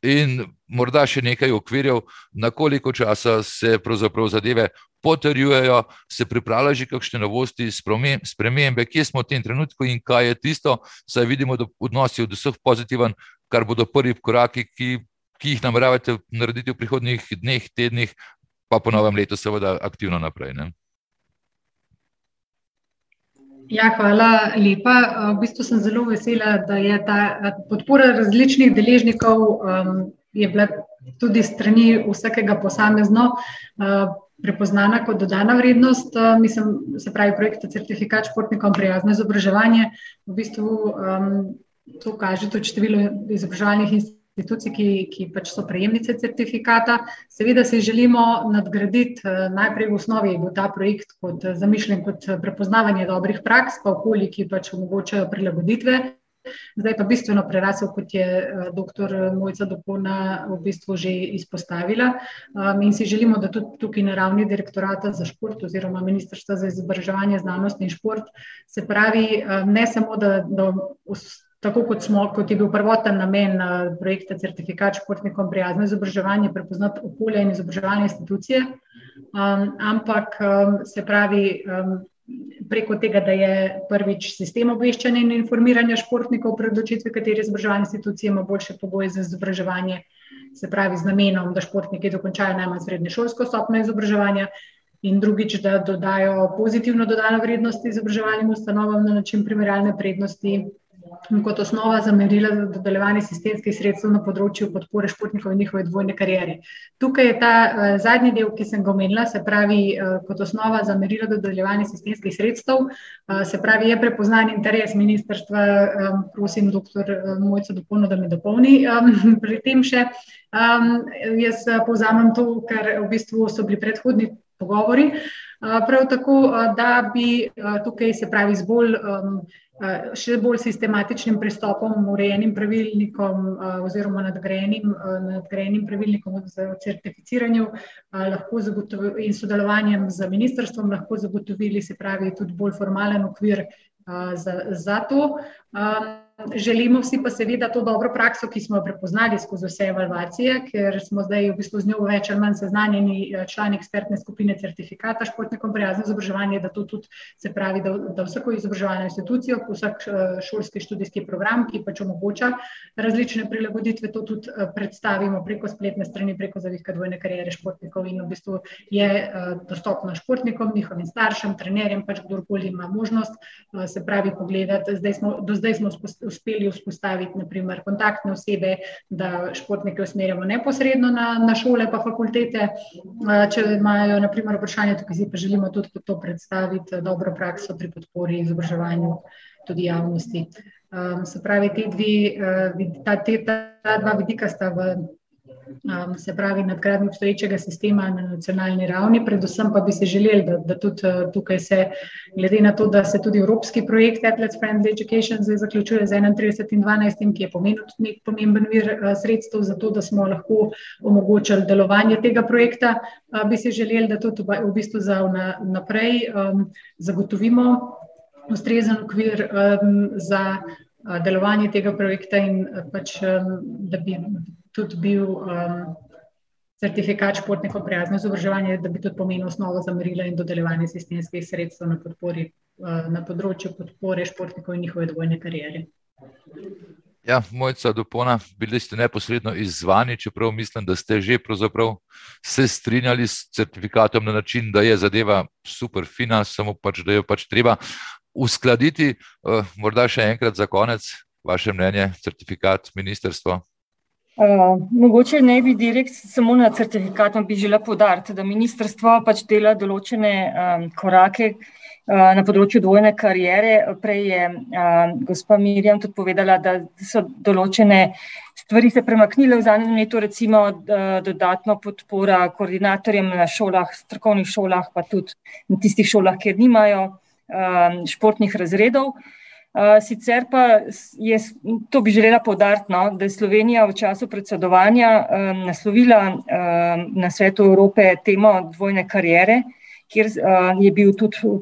in morda še nekaj okvirjev, na koliko časa se pravzaprav zadeve potrjujejo, se pripravljajo že kakšne novosti, spremembe, kje smo v tem trenutku in kaj je tisto, saj vidimo, da odnos je od vseh pozitiven, kar bodo prvi koraki, ki, ki jih nameravate narediti v prihodnjih dneh, tednih, pa po novem letu seveda aktivno naprej. Ne? Ja, hvala lepa. V bistvu sem zelo vesela, da je ta podpora različnih deležnikov um, bila tudi strani vsakega posamezno uh, prepoznana kot dodana vrednost. Uh, mislim, se pravi, projekt certifikat športnikom prijazno izobraževanje. V bistvu um, to kaže tudi število izobraževalnih institucij ki, ki pač so prejemnice certifikata. Seveda se želimo nadgraditi, eh, najprej v osnovi je ta projekt kot eh, zamišljen kot eh, prepoznavanje dobrih praks, pa okolji, ki pač omogočajo prilagoditve. Zdaj pa bistveno prerasel, kot je dr. Mojca Dopona v bistvu že izpostavila. Um, in si želimo, da tudi tukaj na ravni direktorata za šport oziroma Ministrstva za izobraževanje, znanost in šport se pravi ne samo, da, da tako kot, smo, kot je bil prvoten namen projekta Certifikat športnikom prijazno izobraževanje, prepoznati okolje in izobraževalne institucije, um, ampak um, se pravi um, preko tega, da je prvič sistem obveščanja in informiranja športnikov pred odločitvijo, katere izobraževalne institucije ima boljše pogoje za izobraževanje, se pravi z namenom, da športniki dokončajo najmanj srednje šolsko stopno izobraževanja. In drugič, da dodajo pozitivno dodano vrednost izobraževalnim ustanovam na način primerjalne prednosti kot osnova za merila za dodeljevanje sistemskih sredstev na področju podpore športnikov in njihove dvojne karijere. Tukaj je ta uh, zadnji del, ki sem ga omenila, se pravi, uh, kot osnova za merila za dodeljevanje sistemskih sredstev, uh, se pravi, je prepoznan interes ministrstva, um, prosim, doktor Mojco dopolno, da me dopolni um, pri tem še. Um, jaz povzamem to, kar v bistvu so bili predhodni pogovori. Uh, prav tako, da bi tukaj se pravi z bolj um, še bolj sistematičnim pristopom, urejenim pravilnikom oziroma nadgrajenim, nadgrajenim pravilnikom za certificiranje in sodelovanjem z ministrstvom lahko zagotovili, se pravi, tudi bolj formalen okvir za, za to. Želimo vsi pa seveda to dobro prakso, ki smo jo prepoznali skozi vse evalvacije, ker smo zdaj v bistvu z njo več ali manj seznanjeni eh, člani ekspertne skupine certifikata športnikom prijazno izobraževanje, da to tudi se pravi, da, da vsako izobraževalno institucijo, vsak eh, šolski študijski program, ki pač omogoča različne prilagoditve, to tudi eh, predstavimo preko spletne strani, preko zavihka dvojne karijere športnikov in v bistvu je dostopno športnikom, njihovim staršem, trenerjem, pač kdorkoli ima možnost se pravi pogledati. Zdaj smo, do zdaj smo spostavili uspeli vzpostaviti, naprimer, kontaktne osebe, da športnike usmerjamo neposredno na, na šole, pa fakultete. Če imajo, naprimer, vprašanje, tukaj si pa želimo tudi to predstaviti, dobro prakso pri podpori izobraževanju tudi javnosti. Um, se pravi, te dve, ta, te, ta dva vidika sta v um, se pravi, nadgradnjo obstoječega sistema na nacionalni ravni. Predvsem pa bi se želeli, da, da tudi uh, tukaj se, glede na to, da se tudi evropski projekt Athletes Friendly Education zdaj zaključuje z 31 in 12, ki je pomenil tudi nek pomemben vir uh, sredstev za to, da smo lahko omogočili delovanje tega projekta, uh, bi se želeli, da tudi v bistvu za naprej um, zagotovimo ustrezen okvir um, za uh, delovanje tega projekta in uh, pač, um, da bi tudi bil um, certifikat športnikov prijazno izobraževanje, da bi tudi pomenil osnovo za merila in dodeljevanje sistemskih sredstev na, podpori, uh, na področju podpore športnikov in njihove dvojne karijere. Ja, mojca dopona, bili ste neposredno izzvani, čeprav mislim, da ste že se strinjali s certifikatom na način, da je zadeva super fina, samo pač, da jo pač treba uskladiti. Uh, morda še enkrat za konec, vaše mnenje, certifikat, ministrstvo. Uh, mogoče ne bi direkt samo na certifikat, bi želela podariti, da ministrstvo pač dela določene um, korake uh, na področju dvojne karijere. Prej je uh, gospa Mirjam tudi povedala, da so določene stvari se premaknile v zadnjem letu, recimo dodatno podpora koordinatorjem na šolah, strokovnih šolah, pa tudi na tistih šolah, kjer nimajo uh, športnih razredov. Uh, sicer pa je, to bi želela povdariti, no, da je Slovenija v času predsedovanja um, naslovila um, na svetu Evrope temo dvojne karijere, kjer uh, je bil tudi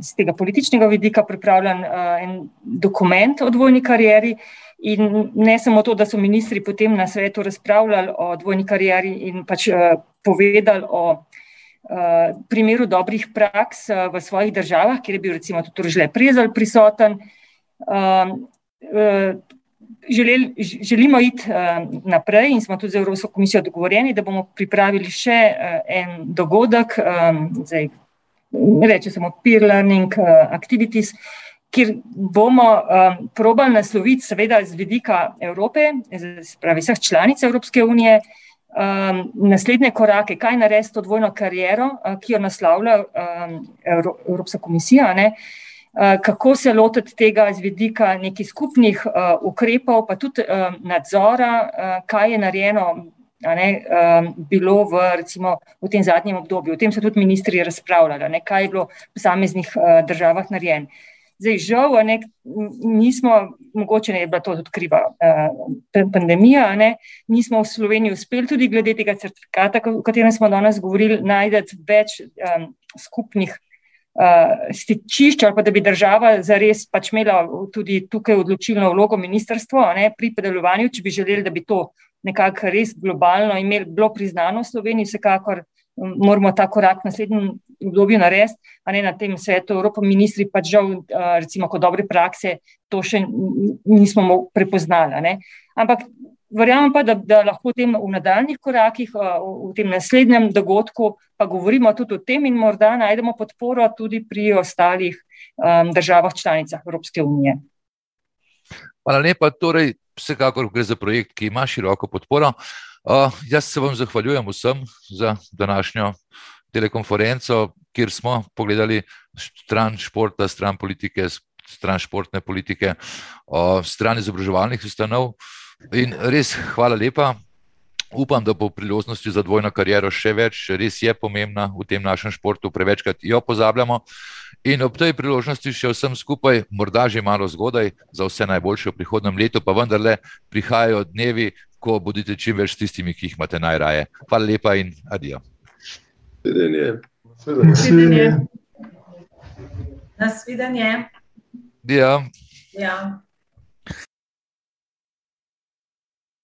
z tega političnega vidika pripravljen uh, en dokument o dvojni karieri. In ne samo to, da so ministri potem na svetu razpravljali o dvojni karieri in pač uh, povedali o Eh, primeru dobrih praks eh, v svojih državah, kjer je bil recimo tudi Rožle Prezel prisoten. Ehm, eh, želeli, želimo iti naprej in smo tudi z Evropsko komisijo dogovorjeni, da bomo pripravili še en dogodek, ehm, zdaj reče samo peer learning activities, kjer bomo ehm, probali nasloviti seveda z vidika Evrope, spravi vseh članic Evropske unije, um, naslednje korake, kaj narediti to dvojno kariero, uh, ki jo naslavlja um, Evropska komisija. Ne? Uh, kako se lotiti tega z vidika nekih skupnih uh, ukrepov, pa tudi uh, nadzora, uh, kaj je narejeno, ne, um, bilo v, recimo, v tem zadnjem obdobju. O tem so tudi ministri razpravljali, kaj je bilo v posameznih uh, državah narejeno. Zdaj, žal, ne, nismo, mogoče ne je bila to tudi kriva uh, pandemija, ne, nismo v Sloveniji uspeli tudi glede tega certifikata, o katerem smo danes govorili, najti več um, skupnih uh, stičišč, ali pa da bi država zares pač imela tudi tukaj odločilno vlogo ministrstvo ne, pri predelovanju, če bi želeli, da bi to nekako res globalno imeli, bilo priznano v Sloveniji, vsekakor moramo ta korak v naslednjem obdobju narediti, a ne na tem svetu. Evropa, ministri pa žal, recimo, kot dobre prakse, to še nismo prepoznali. Ampak verjamem pa, da, da lahko v, tem, v nadaljnih korakih, v tem naslednjem dogodku, pa govorimo tudi o tem in morda najdemo podporo tudi pri ostalih um, državah članicah Evropske unije. Hvala lepa. Torej, vsekakor gre za projekt, ki ima široko podporo. Uh, jaz se vam zahvaljujem vsem za današnjo telekonferenco, kjer smo pogledali stran športa, stran politike, stran športne politike, uh, stran izobraževalnih ustanov. In res hvala lepa. Upam, da bo priložnosti za dvojno kariero še več, res je pomembna v tem našem športu, prevečkrat jo pozabljamo. In ob tej priložnosti še vsem skupaj, morda že malo zgodaj, za vse najboljše v prihodnem letu, pa vendarle prihajajo dnevi, ko bodite čim več s tistimi, ki jih imate najraje. Hvala lepa in adijo. Nasvidenje. Ja. Ja.